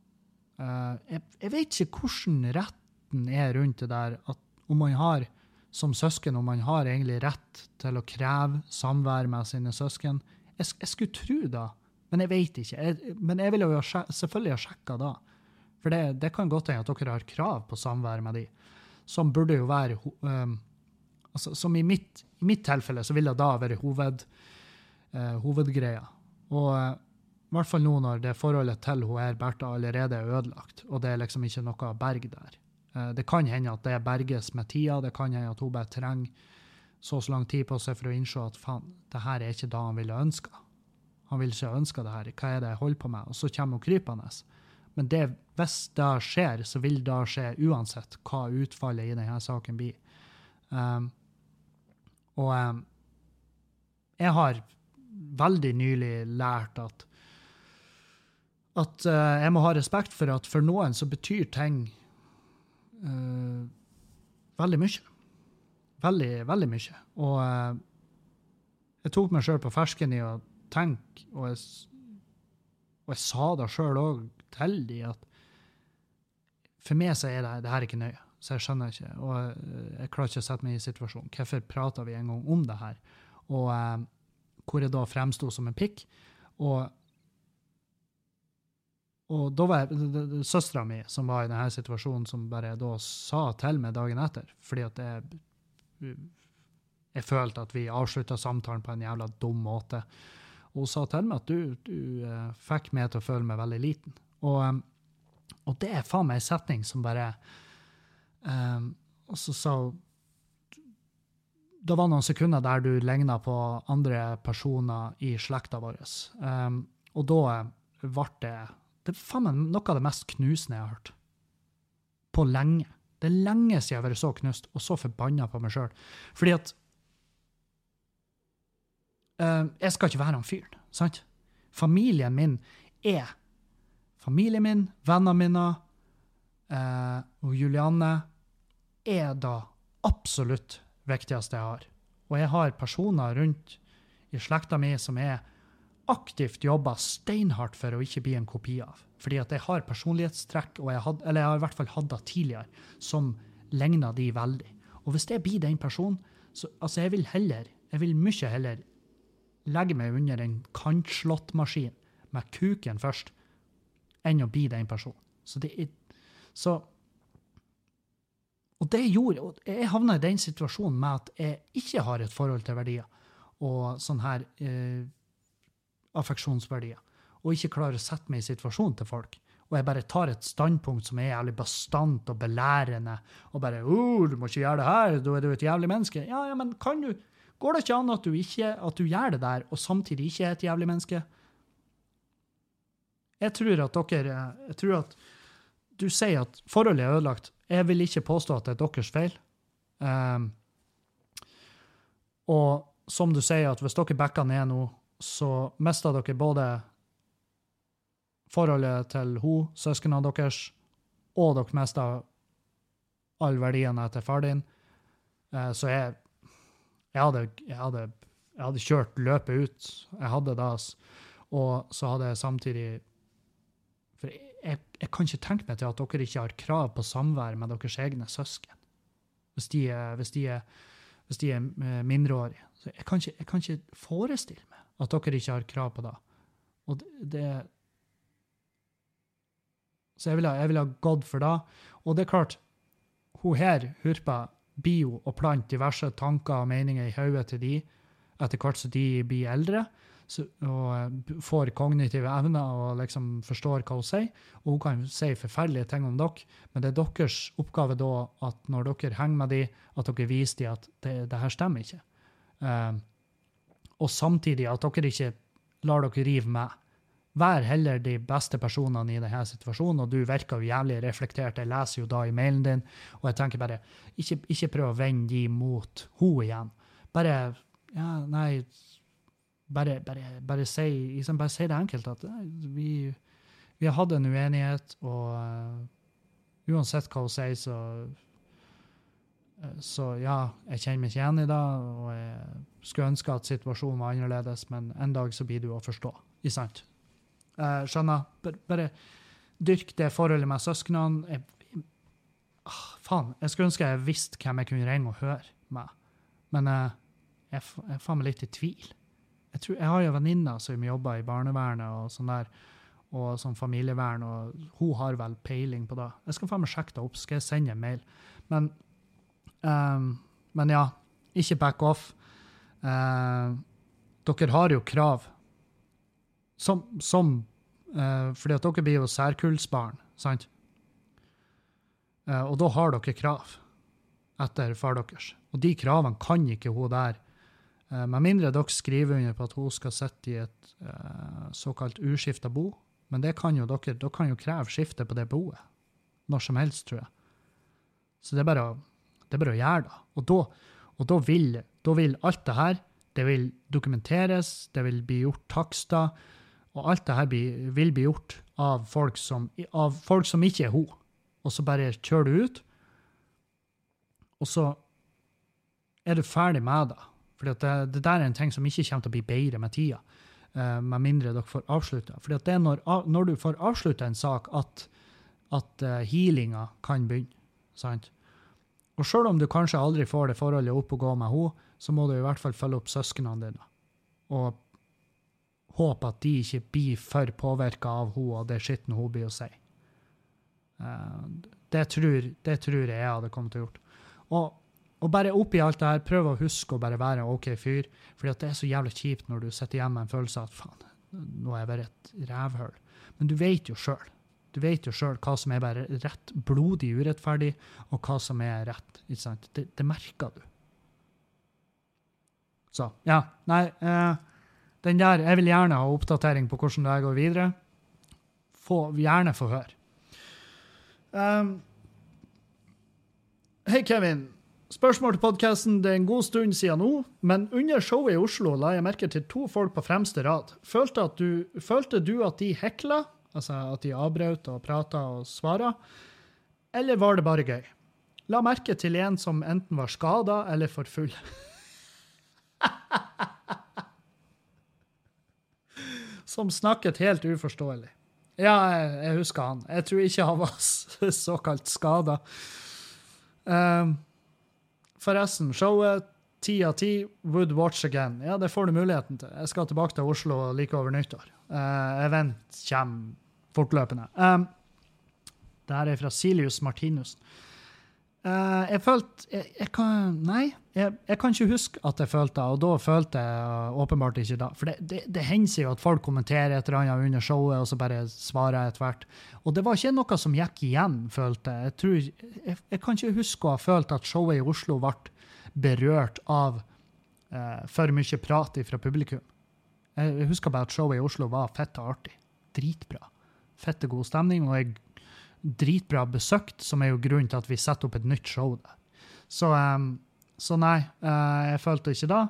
Uh, jeg, jeg, vet ikke hvordan retten er rundt det der, at om man har som søsken om man har egentlig rett til å kreve samvær med sine søsken. Jeg, jeg skulle tro det, men jeg vet ikke. Jeg, men jeg ville jo selvfølgelig ha sjekka da. For det, det kan godt hende at dere har krav på samvær med dem, som burde jo være um, altså, Som i mitt, i mitt tilfelle så ville det da være hoved uh, hovedgreia. Og eh, i hvert fall nå når det forholdet til hun her Bertha allerede er ødelagt, og det er liksom ikke noe berg der. Eh, det kan hende at det berges med tida, det kan hende at hun bare trenger så så lang tid på seg for å innse at faen, det her er ikke det han ville ønske. Han vil ikke ønske det her. Hva er det jeg holder på med? Og så kommer hun krypende. Men det, hvis det skjer, så vil det skje uansett hva utfallet i denne saken blir. Um, og um, jeg har veldig nylig lært at at uh, jeg må ha respekt for at for noen så betyr ting uh, veldig mye. Veldig, veldig mye. Og uh, jeg tok meg sjøl på fersken i å tenke, og jeg, og jeg sa det sjøl òg til de at for meg så er det, det her ikke nøye. Så jeg skjønner ikke. Og jeg klarer ikke å sette meg i situasjonen. Hvorfor prata vi en gang om det her? Og hvor jeg da fremsto som en pikk. Og, og da var søstera mi som var i denne situasjonen, som bare da sa til meg dagen etter, fordi at jeg, jeg følte at vi avslutta samtalen på en jævla dum måte. Og hun sa til meg at du, du uh, fikk meg til å føle meg veldig liten. Og, um, og det er faen meg en setning som bare um, Og så sa hun det var noen sekunder der du ligna på andre personer i slekta vår. Um, og da ble det Det er faen meg noe av det mest knusende jeg har hørt. På lenge. Det er lenge siden jeg har vært så knust og så forbanna på meg sjøl. Fordi at uh, Jeg skal ikke være han fyren, sant? Familien min er Familien min, vennene mine uh, og Julianne er da absolutt viktigste jeg har. Og jeg har personer rundt i slekta mi som er aktivt jobba steinhardt for å ikke bli en kopi av. Fordi at jeg har personlighetstrekk, jeg had, eller jeg har i hvert fall hatt det tidligere, som ligner de veldig. Og hvis det blir den personen, så altså jeg vil heller, jeg vil mye heller legge meg under en kantslåttmaskin med kuken først, enn å bli den personen. Så det er så og det gjorde og Jeg havna i den situasjonen med at jeg ikke har et forhold til verdier og sånn her eh, affeksjonsverdier, og ikke klarer å sette meg i situasjonen til folk. Og jeg bare tar et standpunkt som er jævlig bastant og belærende, og bare oh, 'Du må ikke gjøre det her, da er du et jævlig menneske.' Ja, ja, men kan du Går det ikke an at du, ikke, at du gjør det der, og samtidig ikke er et jævlig menneske? Jeg tror at dere Jeg tror at du sier at forholdet er ødelagt. Jeg vil ikke påstå at det er deres feil. Um, og som du sier, at hvis dere backer ned nå, så mister dere både forholdet til hun, søsknene deres, og dere mister alle verdiene etter far din. Uh, så jeg, jeg, hadde, jeg, hadde, jeg, hadde, kjørt løpet ut. Jeg hadde det. Og så hadde jeg samtidig For jeg, kan ikke tenke meg til at dere ikke har krav på samvær med deres egne søsken. Hvis de hvis de hvis de er eh, mindreårige. Så jeg kan, ikke, jeg kan, ikke, forestille meg at dere ikke har krav på det. Og det, det Så jeg ville, jeg ville gått for det. Og det er klart, hun her, Hurpa, blir jo å diverse tanker og meninger i hodet til de etter hvert som de blir eldre så, og eh, får kognitive evner og liksom forstår hva hun sier. Og hun kan si forferdelige ting om dere, men det er deres oppgave da at når dere henger med de, at dere viser dem at det, det her stemmer ikke. Um, og samtidig at dere ikke lar dere rive med. Vær heller de beste personene i denne situasjonen, og du virker jo jævlig reflektert. Jeg leser jo da i mailen din, og jeg tenker bare ikke, ikke prøv å vende de mot henne igjen. Bare ja, nei, bare, bare, bare, si, liksom bare si det enkelt at vi, vi, har hatt en uenighet, og uh, uansett hva hun sier, så Så ja, jeg kjenner meg ikke igjen i det, og jeg skulle ønske at situasjonen var annerledes, men en dag så blir du å forstå. Ikke sant? Uh, skjønner? Bare, dyrk det forholdet med søsknene. Jeg, ah, faen, jeg skulle ønske jeg visste hvem jeg kunne ringe og høre med, men jeg, jeg er faen meg litt i tvil jeg, tror, jeg har jo venninner som jobber i barnevernet og sånn der, og som familievern, og hun har vel peiling på det. Jeg skal faen meg sjekke det opp, skal jeg sende en mail. Men, um, men ja, ikke back off. Uh, dere har jo krav som, som uh, Fordi at dere blir jo særkullsbarn, sant? Uh, og da har dere krav etter far deres. Og de kravene kan ikke hun der Uh, med mindre dere skriver under på at hun skal sitte i et såkalt uskifta bo. Men det kan jo dere, dere kan jo kreve skifte på det boet når som helst, tror jeg. Så det er bare å, det er bare å gjøre det. Og, da, og da, vil, da, vil, alt det her det vil dokumenteres, det vil bli gjort takster, og alt det her vil bli gjort av folk, som, av folk som ikke er hun. Og så bare kjører du ut, og så er du ferdig med det. For det, det, der er en ting som ikke kommer til å bli bedre med tida, uh, med mindre dere får avslutta. For det er når, når, du får avslutta en sak, at, at uh, healinga kan begynne. sant? Og sjøl om du kanskje aldri får det forholdet opp og gå med henne, så må du i hvert fall følge opp søsknene dine. Og håpe at de ikke blir for påvirka av henne og det skitten hun blir å si. Uh, det, tror, det tror jeg jeg hadde kommet til å gjøre. Og og bare oppi alt det her, prøv å huske å bare være en OK fyr. fordi det er så jævlig kjipt når du sitter hjemme med en følelse av at faen, nå er jeg bare et rævhull. Men du vet jo sjøl. Du vet jo sjøl hva som er bare rett blodig urettferdig, og hva som er rett. ikke sant? Det, det merker du. Så, ja. Nei, eh, den der Jeg vil gjerne ha oppdatering på hvordan det går videre. Få, gjerne få høre. Um, Hei, Kevin. Spørsmål til podkasten. Det er en god stund siden nå, men under showet i Oslo la jeg merke til to folk på fremste rad. Følte, du, følte du at de hekla, altså at de avbrøt og prata og svara, eller var det bare gøy? La merke til en som enten var skada eller for full. som snakket helt uforståelig. Ja, jeg, husker han. Jeg tror ikke han var såkalt skada. Um, Forresten, showet ti av ti, would watch again. Ja, det får du muligheten til. Jeg skal tilbake til Oslo like over nyttår. Uh, event kommer fortløpende. Um, det her er fra Silius Martinus. Uh, jeg følte jeg, jeg, kan Nei, jeg, jeg, kan ikke huske at jeg følte det, og da følte jeg åpenbart ikke det. For det, det, det hender seg jo at folk kommenterer et eller annet under showet, og så bare svarer jeg etter hvert. Og det var ikke noe som gikk igjen, følte jeg. Jeg, tror, jeg, kan ikke huske å ha følt at showet i Oslo ble berørt av uh, for mye prat fra publikum. Jeg husker bare at showet i Oslo var fett og artig. Dritbra. Fette god stemning, og jeg dritbra besøkt, som er jo grunnen til at vi setter opp et nytt show der. Så, um, så nei, uh, jeg følte ikke det.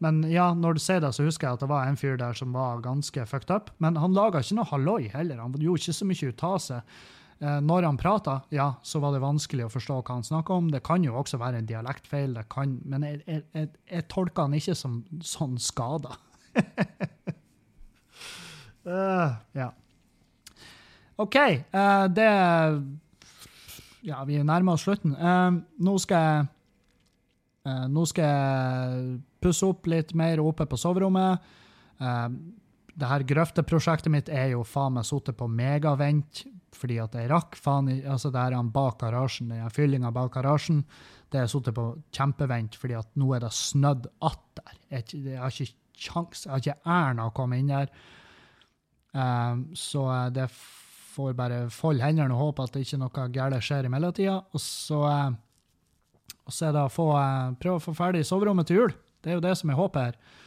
Men ja, når du sier det, så husker jeg at det var en fyr der som var ganske fucked up. Men han laga ikke noe halloi heller. Han gjorde ikke så mye ut av seg. Uh, når han prata, ja, så var det vanskelig å forstå hva han snakka om. Det kan jo også være en dialektfeil, kan, men jeg, jeg, jeg, jeg tolka han ikke som sånn skada. uh, ja. OK. Uh, det Ja, vi nærmer oss slutten. Uh, nå skal jeg uh, Nå skal jeg pusse opp litt mer oppe på soverommet. Det her grøfteprosjektet mitt er jo faen meg sittet på megavent fordi at jeg rakk faen Altså, det her bak garasjen, den fyllinga bak garasjen, det har sittet på kjempevent, fordi at nå er det snødd atter. Jeg, jeg har ikke kjangs, jeg har ikke æren av å komme inn der. Så det får bare folde hendene og håpe at det ikke noe galt skjer i mellomtida. Og så, uh, og så er det å få, uh, prøve å få ferdig soverommet til jul. Det er jo det som er håpet her.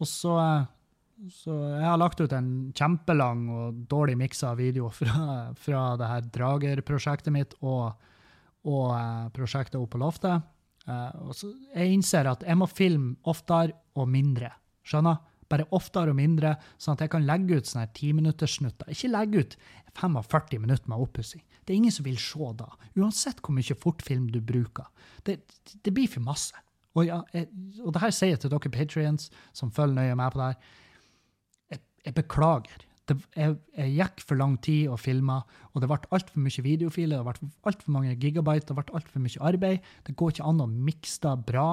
Og så, uh, så jeg har lagt ut en kjempelang og dårlig miksa video fra, fra det her Drager-prosjektet mitt og, og prosjektet oppe på loftet. og så jeg innser at jeg må filme oftere og mindre. Skjønner? Bare oftere og mindre, sånn at jeg kan legge ut sånne timinutterssnutter. Ikke legge ut 45 minutter med oppussing. Det er ingen som vil se da, uansett hvor mye fortfilm du bruker. Det, det blir for masse. Og, ja, jeg, og det her sier jeg til dere patrients som følger nøye med på det her. Jeg, jeg beklager. Det, jeg, jeg, gikk for lang tid og filma, og det ble altfor mye videofiler, det ble altfor mange gigabyte, det ble altfor mye arbeid. Det går ikke an å mikse det bra.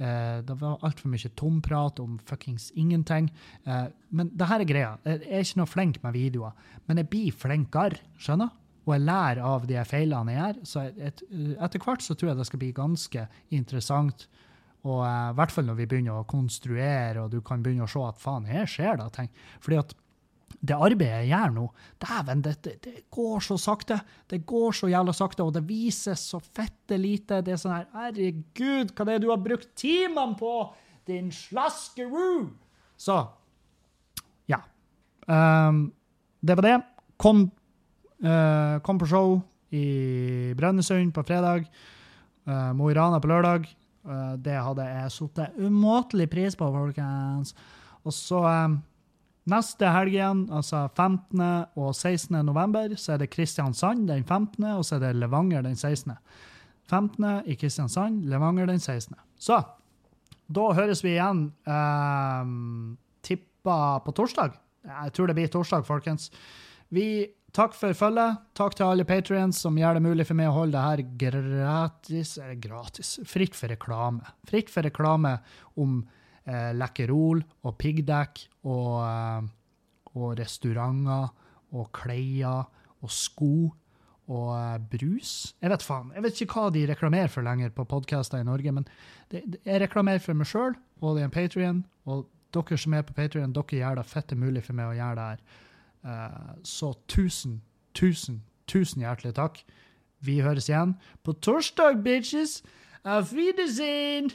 Eh, det var altfor mye tomprat om fuckings ingenting. Eh, men det her er greia. Jeg er ikke noe flink med videoer, men jeg blir flinkere, skjønner? Og jeg lærer av de feilene jeg gjør. Så et, etter hvert så tror jeg det skal bli ganske interessant. Og eh, i hvert fall når vi begynner å konstruere, og du kan begynne å se at faen, her skjer det ting. Fordi at det arbeidet jeg gjør nå, dæven, det, det, det, går så sakte. Det går så jævla sakte, og det vises så fette lite. Det er sånn her Herregud, hva det er du har brukt timene på, din slaskeroo! Så ja. Um, det var det. Kom, uh, kom, på show i Brønnøysund på fredag. Uh, Mo i Rana på lørdag. Uh, det hadde jeg satt umåtelig pris på, folkens. Og så um, Neste helg igjen, altså 15. og 16. november, så er det Kristiansand den 15., og så er det Levanger den 16. 15. i Kristiansand, Levanger den 16. Så da høres vi igjen eh, tippa på torsdag. Jeg tror det blir torsdag, folkens. Vi Takk for følget. Takk til alle patrients som gjør det mulig for meg å holde det her gratis Gratis. Fritt for reklame. Fritt for reklame om eh, Lekkerol og piggdekk og, eh, og, restauranter og klær og sko og eh, brus. Jeg vet faen. Jeg vet ikke hva de reklamerer for lenger på podkaster i Norge, men det, det, jeg reklamerer for meg sjøl og det er en Patrion, og dere som er på Patrion, dere gjør det fette mulig for meg å gjøre det her. Uh, så tusen, tusen, tusen hjertelig takk. Vi høres igjen på torsdag, bitches. Auf Wiedersehen!